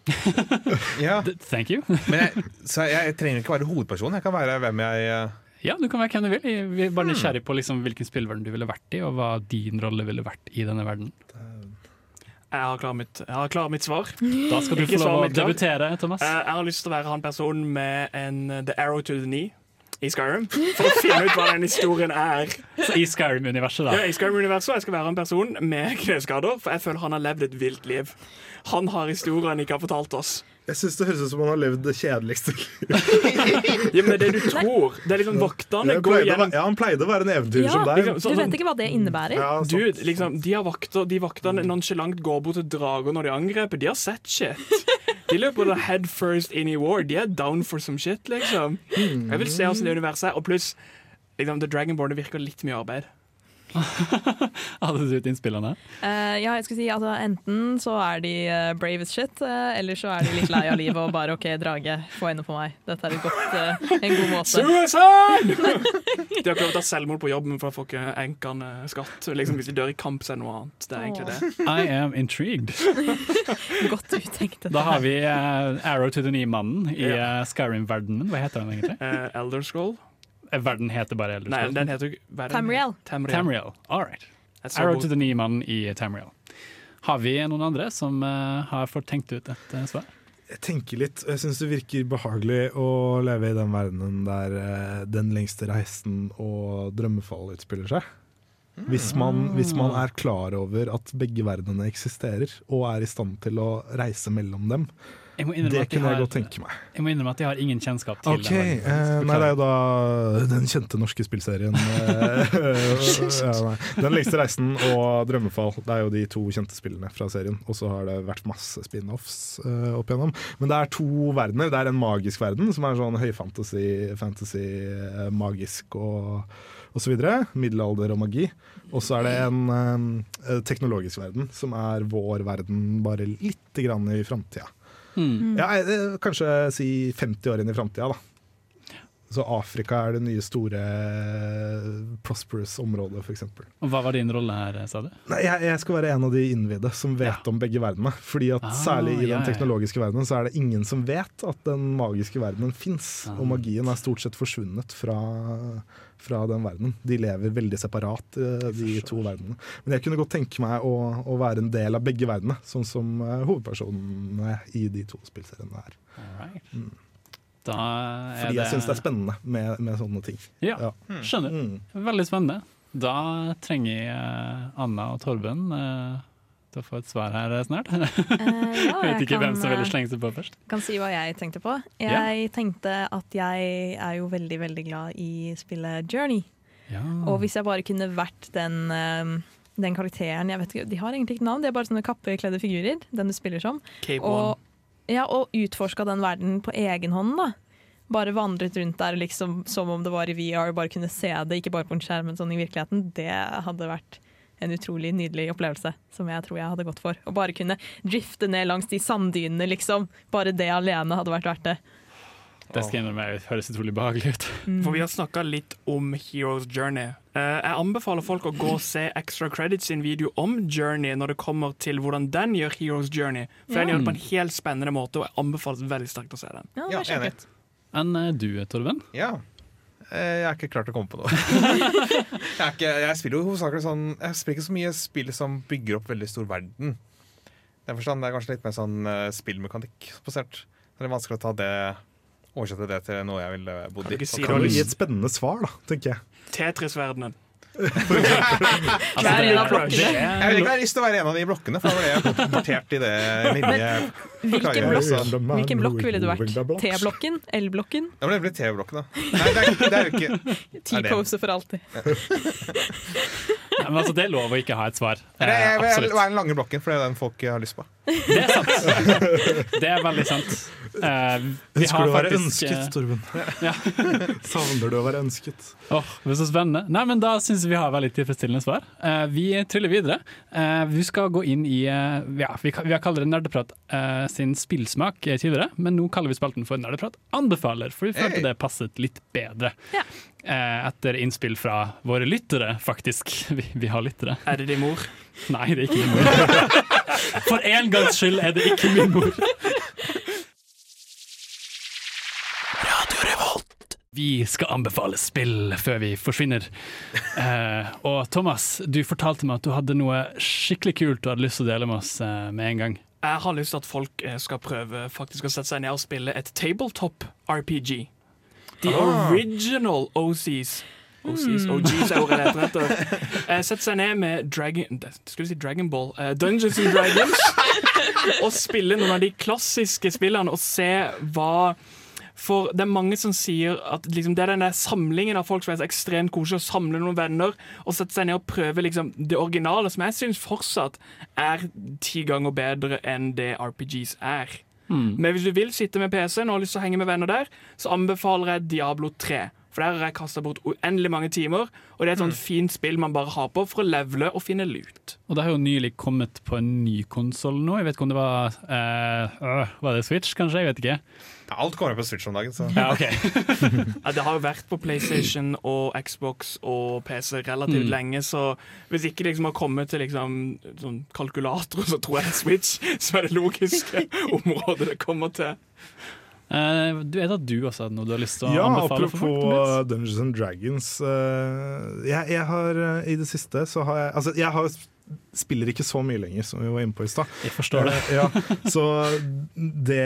S5: Ja,
S1: Thank you.
S5: men jeg, så jeg, jeg trenger ikke være hovedperson. Jeg kan være hvem jeg uh...
S1: Ja, du kan være hvem du vil. Vi er bare nysgjerrig på liksom hvilken spillverden du ville vært i, og hva din rolle ville vært i denne verden.
S3: Jeg har klart mitt, klar mitt svar.
S1: Da skal du
S3: Ikke
S1: få lov å debutere, Thomas.
S3: Eh, Jeg har lyst til å være han personen med en uh, The Arrow to the Knee i Skyrim. For å finne ut hva den historien er.
S1: Så I Skyrim-universet,
S3: Ja,
S1: da.
S3: I Skyrim-universet Jeg skal være en person med kneskader, for jeg føler han har levd et vilt liv. Han har historier han ikke har fortalt oss.
S4: Jeg syns det høres ut som han har levd det kjedeligste
S3: Ja, men det er det du tror. Det er liksom Vaktene
S4: ja,
S3: går gjennom
S4: Ja, han pleide å være en eventyrer
S2: Ja,
S4: som deg.
S3: liksom,
S2: Du
S3: sånn-
S2: vet ikke hva det innebærer.
S4: Ja, sant.
S3: Dude, liksom, de, har vakter, de vaktene nonchalant går bort til drager når de angriper. De har sett shit. De løper da head first in i war. De er down for some shit, liksom. Jeg vil se hvordan det universet er. Og pluss, liksom, The Dragonborn virker litt mye arbeid.
S1: Hadde du ut innspillene?
S2: Uh, ja, jeg skulle si altså, Enten så er de eh, brave as shit, uh, eller så er de litt lei av livet og bare OK, drage, få henne på meg. Dette er et godt, uh, en god måte.
S3: Suicide! De har prøvd å ta selvmord på jobben, for å få ikke enkene skatt. Liksom, hvis de dør i kamp, så er det noe annet. Det er egentlig det.
S1: I am intrigued.
S2: Godt uttenkt. dette
S1: Da har vi Arrow to the Knee-mannen i Skyrim-verdenen. Hva heter den egentlig?
S3: Elder Scroll?
S1: Verden heter bare Elder
S3: Nei, den heter jo hva er den?
S2: Tamriel.
S3: Tamriel.
S1: Tamriel. All right. Arrow to the nye mannen i Tamriel. Har vi noen andre som uh, har fått tenkt ut et uh, svar?
S4: Jeg tenker litt, jeg syns det virker behagelig å leve i den verdenen der uh, den lengste reisen og drømmefall utspiller seg. Hvis man, hvis man er klar over at begge verdenene eksisterer, og er i stand til å reise mellom dem. Det kunne jeg godt tenke meg.
S1: Jeg må innrømme at jeg har ingen kjennskap til
S4: Ok,
S1: den
S4: eh, nei, det er jo da den kjente norske spillserien eh, ja. Den lengste reisen og Drømmefall. Det er jo de to kjente spillene fra serien. Og så har det vært masse spin-offs eh, opp igjennom. Men det er to verdener. Det er en magisk verden, som er sånn høyfantasy, fantasy, eh, magisk og og så videre. Middelalder og magi. Og så er det en eh, teknologisk verden, som er vår verden, bare litt grann i framtida.
S1: Hmm.
S4: Ja, kanskje si 50 år inn i framtida, da. Så Afrika er det nye store prosperous området, f.eks.
S1: Hva var din rolle her, sa du?
S4: Nei, jeg, jeg skal være en av de innvidde som vet om begge verdenene. Fordi at
S1: Ah,
S4: Særlig i
S1: ja,
S4: den
S1: ja.
S4: teknologiske verdenen så er det ingen som vet at den magiske verdenen fins.
S1: Ah.
S4: Og magien er stort sett forsvunnet fra, fra den verdenen. De lever veldig separat, eh, de to verdenene. Men jeg kunne godt tenke meg å, å være en del av begge verdenene, sånn som eh, hovedpersonene i de to spillseriene er. Mm.
S1: Da er
S4: Fordi jeg syns det er spennende med, med sånne ting.
S1: Ja, skjønner.
S4: Mm.
S1: Veldig spennende. Da trenger jeg eh, Anna og Torben til å få et svar her snart.
S2: ja,
S1: jeg vet ikke
S2: kan,
S1: hvem som ville
S2: eh,
S1: slenge seg på først.
S2: kan si hva jeg tenkte på.
S1: Jeg
S2: Jeg tenkte at jeg er jo veldig, veldig glad i spillet Journey.
S1: Ja.
S2: Og hvis jeg bare kunne vært den, eh, den karakteren jeg vet ikke, De har egentlig ikke navn, de er bare sånne kappekledde figurer. Den du spiller som.
S3: Cape
S2: Og, ja, og utforska den verden på egen hånd. da Bare vandret rundt der liksom, som om det var i VR, bare kunne se det, ikke bare på en skjerm, men sånn i virkeligheten. Det hadde vært en utrolig nydelig opplevelse som jeg tror jeg hadde gått for. Å bare kunne drifte ned langs de sanddynene, liksom. Bare det alene hadde vært verdt det.
S1: Det skal jeg innrømme høres utrolig behagelig ut.
S3: For vi har snakka litt om Heroes Journey. Eh, jeg anbefaler folk å gå og se Extra Credits sin video om Journey når det kommer til hvordan den gjør Heroes Journey. For den gjør det på en helt spennende måte, og jeg anbefaler veldig sterkt å se den.
S2: Ja,
S5: Ja,
S2: det er
S5: enig.
S2: kjempekult.
S1: Enn eh, du, Torven?
S5: Ja. Eh, Jeg er ikke klar til å komme på noe. jeg, er ikke, jeg spiller jo hovedsakelig sånn Jeg spiller ikke så mye spill som bygger opp veldig stor verden. Den forstand det er kanskje litt mer sånn uh, spillmekanikk basert. Det er vanskelig å ta det oversette det til noe jeg ville bodd
S3: Kan
S5: i.
S3: du ikke si
S4: Kan
S5: kan
S4: du
S5: du
S4: gi et spennende svar, da, tenker jeg.
S3: Tetris-verdenen.
S2: Hver en av blokkene.
S5: Jeg vil ikke ha lyst til å være en av de blokkene, for da ble jeg portert i det lille
S2: Hvilken blokk, hvilken blokk ville du vært? T-blokken? L-blokken?
S5: Det blir T-blokken, da. Nei, det er, det er jo ikke
S2: T-pose for alltid.
S1: Ja, men altså, det er lov å ikke ha et svar. Eh,
S5: er jeg vil
S1: absolutt.
S5: være den lange blokken, for det er den folk har lyst på.
S1: Det er sant. Det er veldig sant. Eh, vi har
S4: du å være ønsket, Torben? Ja. Savner du å være ønsket?
S1: Åh, det er så spennende. Nei, men Da syns vi har veldig tilfredsstillende svar. Eh, vi triller videre. Eh, vi skal gå inn i eh, ja, vi, vi har kalt det Nerdeprat eh, sin spillsmak eh, tidligere, men nå kaller vi spalten for Nerdeprat anbefaler, for vi følte
S5: Hey.
S1: det passet litt bedre.
S2: Ja.
S1: Eh, etter innspill fra våre lyttere, faktisk. Vi, vi har lyttere.
S3: Er det din mor?
S1: Nei, det er ikke min mor. For en gangs skyld er det ikke min mor. Vi skal anbefale spill før vi forsvinner. Eh, og Thomas, du fortalte meg at du hadde noe skikkelig kult du hadde lyst til å dele med oss eh, med en gang.
S3: Jeg har lyst til at folk eh, skal prøve faktisk å sette seg ned og spille et tabletop RPG. The
S5: Ah.
S3: original OCs. OCs, OGs er leter etter. Eh, Sette seg ned med Dragon Skulle si Dragon Ball. eh, Dungeons and Dragons. og spille noen av de klassiske spillene og se hva for det er mange som sier at liksom, det er den der samlingen av folk som er så ekstremt koselig, å samle noen venner og sette seg ned og prøve liksom, det originale, som jeg syns fortsatt er ti ganger bedre enn det RPGs er. Men hvis du vil sitte med PC-en og har lyst til å henge med venner der, så anbefaler jeg Diablo 3. For der har jeg kasta bort uendelig mange timer, og det er et sånt fint spill man bare har på for å levele og finne lut.
S1: Og det har jo nylig kommet på en ny konsoll nå. Jeg vet ikke om det var eh, øh, Var det Switch, kanskje? Jeg vet ikke.
S5: Alt kommer på Switch om dagen, så
S1: Ja, ok.
S3: Ja, det har jo vært på PlayStation og Xbox og PC relativt
S1: Mm.
S3: lenge, så hvis ikke det liksom har kommet til liksom, sånn kalkulator, så tror jeg Switch som er det logiske området det kommer til.
S1: Eh, du vet at du også noe du har lyst til å
S4: Ja,
S1: anbefale folk?
S4: apropos uh, Dungeons and Dragons. uh, jeg, jeg har i det siste så har jeg Altså, jeg har, spiller ikke så mye lenger, som vi var inne på i stad.
S1: Jeg forstår det.
S4: Uh, ja, så det,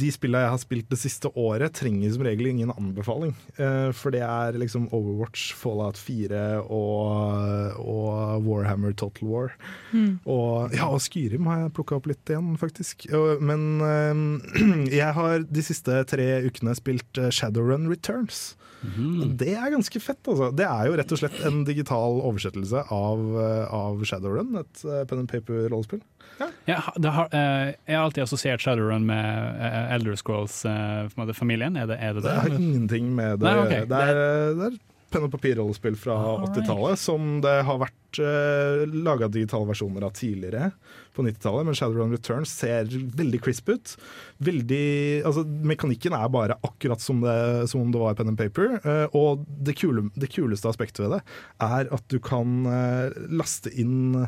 S4: de spillene jeg har spilt det siste året, trenger som regel ingen anbefaling. Uh, for det er liksom Overwatch, Fallout 4 og, og Warhammer Total War.
S2: Mm.
S4: Og, ja, og Skyrim har jeg plukka opp litt igjen, faktisk. Men eh, jeg har de siste tre ukene spilt eh, Shadowrun Returns. Og Det er ganske fett, altså. Det er jo rett og slett en digital oversettelse av, eh, av Shadowrun, et eh, pen and paper-rollespill.
S1: Ja, det har, eh, jeg har alltid assosiert Shadowrun med Elder Scrolls-familien. er, det, er det
S4: Det
S1: det?
S4: har ingenting med det å gjøre. Okay. Det er, eh, det er penn og papir-rollespill fra 80-tallet, som det har vært uh, laga digitale versjoner av tidligere på 90-tallet. Men Shadowrun Returns ser veldig crisp ut. Veldig, altså, mekanikken er bare akkurat som, det, som om det var pen and paper. Uh, og det, kule, det kuleste aspektet ved det er at du kan uh, laste inn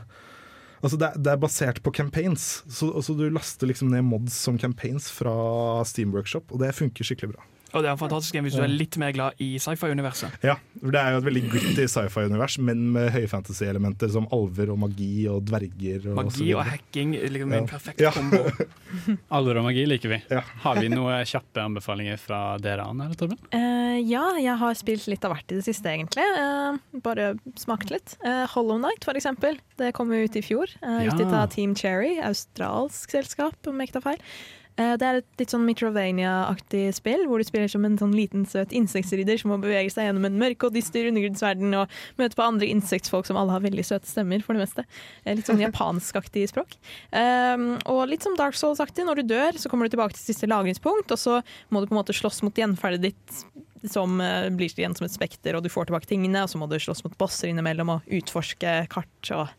S4: Altså det, det er basert på campaigns, så, så du laster liksom ned mods som campaigns fra Steam Workshop, og det funker skikkelig bra.
S3: Og det er en fantastisk game hvis du er litt mer glad i sci-fi-universet.
S4: Ja, for det er jo et veldig gritty sci-fi-univers, men med høyfantasy-elementer som alver og magi og dverger. Og
S3: Magi
S4: videre.
S3: og hacking liksom
S4: Ja.
S3: en perfekt
S4: Ja.
S3: kombo.
S1: alver og magi liker vi. Har vi noen kjappe anbefalinger fra dere, Anne eller Torben?
S2: Eh, ja, jeg har spilt litt av hvert i det siste, egentlig. Uh, bare smakt litt. Uh, Hollow Night, for eksempel. Det kom ut i fjor. Uh,
S1: Ja.
S2: Utgitt av Team Cherry, australsk selskap, om jeg ikke tar feil. Eh, det er et litt sånn Mitrovania-aktig spill, hvor du spiller som en sånn liten søt insektsridder som må bevege seg gjennom en mørk og dyster undergrunnsverden og møte på andre insektfolk som alle har veldig søte stemmer, for det meste. Eh, litt sånn japanskaktig språk. Um, og litt som Dark Souls-aktig. Når du dør, så kommer du tilbake til siste lagringspunkt, og så må du på en måte slåss mot gjenferdet ditt som eh, blir igjen som et spekter, og du får tilbake tingene, og så må du slåss mot bosser innimellom og utforske kart og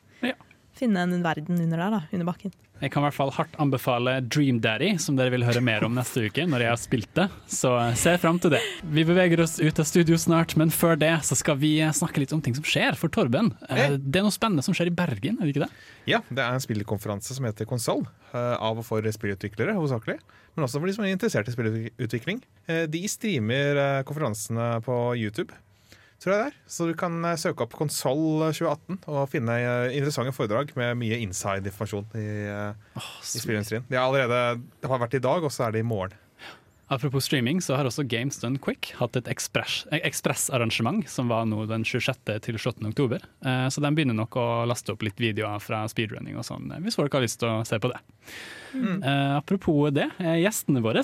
S2: finne en verden under der, da, under bakken.
S1: Jeg kan i hvert fall hardt anbefale Dream Daddy, som dere vil høre mer om neste uke når jeg har spilt det. Så se fram til det. Vi beveger oss ut av studio snart, men før det så skal vi snakke litt om ting som skjer for Torben. Eh, Det er noe spennende som skjer i Bergen, er det ikke det?
S5: Ja, det er en spillkonferanse som heter Konsoll, eh, av og for spillutviklere hovedsakelig. Men også for de som er interessert i spillutvikling. Eh, De streamer eh, konferansene på YouTube, tror jeg det er. Så du kan eh, søke opp Konsoll 2018 og finne eh, interessante foredrag med mye inside-informasjon i, oh, i spillindustrien. Har allerede det har vært i dag, og så er det i morgen.
S1: Apropos streaming, så har også Games Done Quick hatt et eh, ekspressarrangement som var nå den 26. til 17. oktober. Eh, Så de begynner nok å laste opp litt videoer fra speedrunning og sånn, eh, hvis folk har lyst til å se på det. Mm. apropos det, gjestene våre,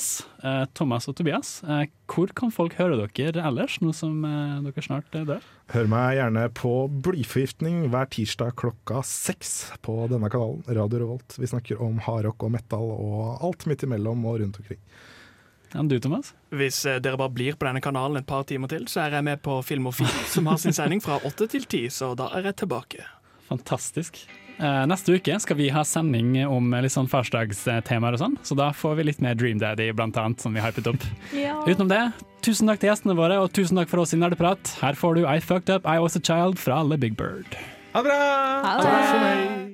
S1: Thomas og Tobias, eh, hvor kan folk høre dere ellers, nå som dere snart dør?
S4: Hør meg gjerne på Blyforgiftning hver tirsdag klokka seks på denne kanalen, Radio Revolt. Vi snakker om hardrock og metal og alt midt imellom og rundt omkring.
S1: Ja, du, Thomas?
S3: Hvis eh, dere bare blir på denne kanalen et par timer til, så er jeg med på Filmofil, som har sin sending fra åtte til ti, så da er jeg tilbake.
S1: Fantastisk. Eh, neste uke skal vi ha sending om litt sånn farsdagstemaer og sånn, så da får vi litt mer Dream Daddy blant annet, som vi hypet opp.
S2: Ja.
S1: Utenom det, tusen takk til gjestene våre, og tusen takk for oss i Nerdeprat. Her får du I Fucked Up, I Was A Child fra Le Big Bird.
S5: Ha det bra!
S2: Ha det!
S5: Takk for meg.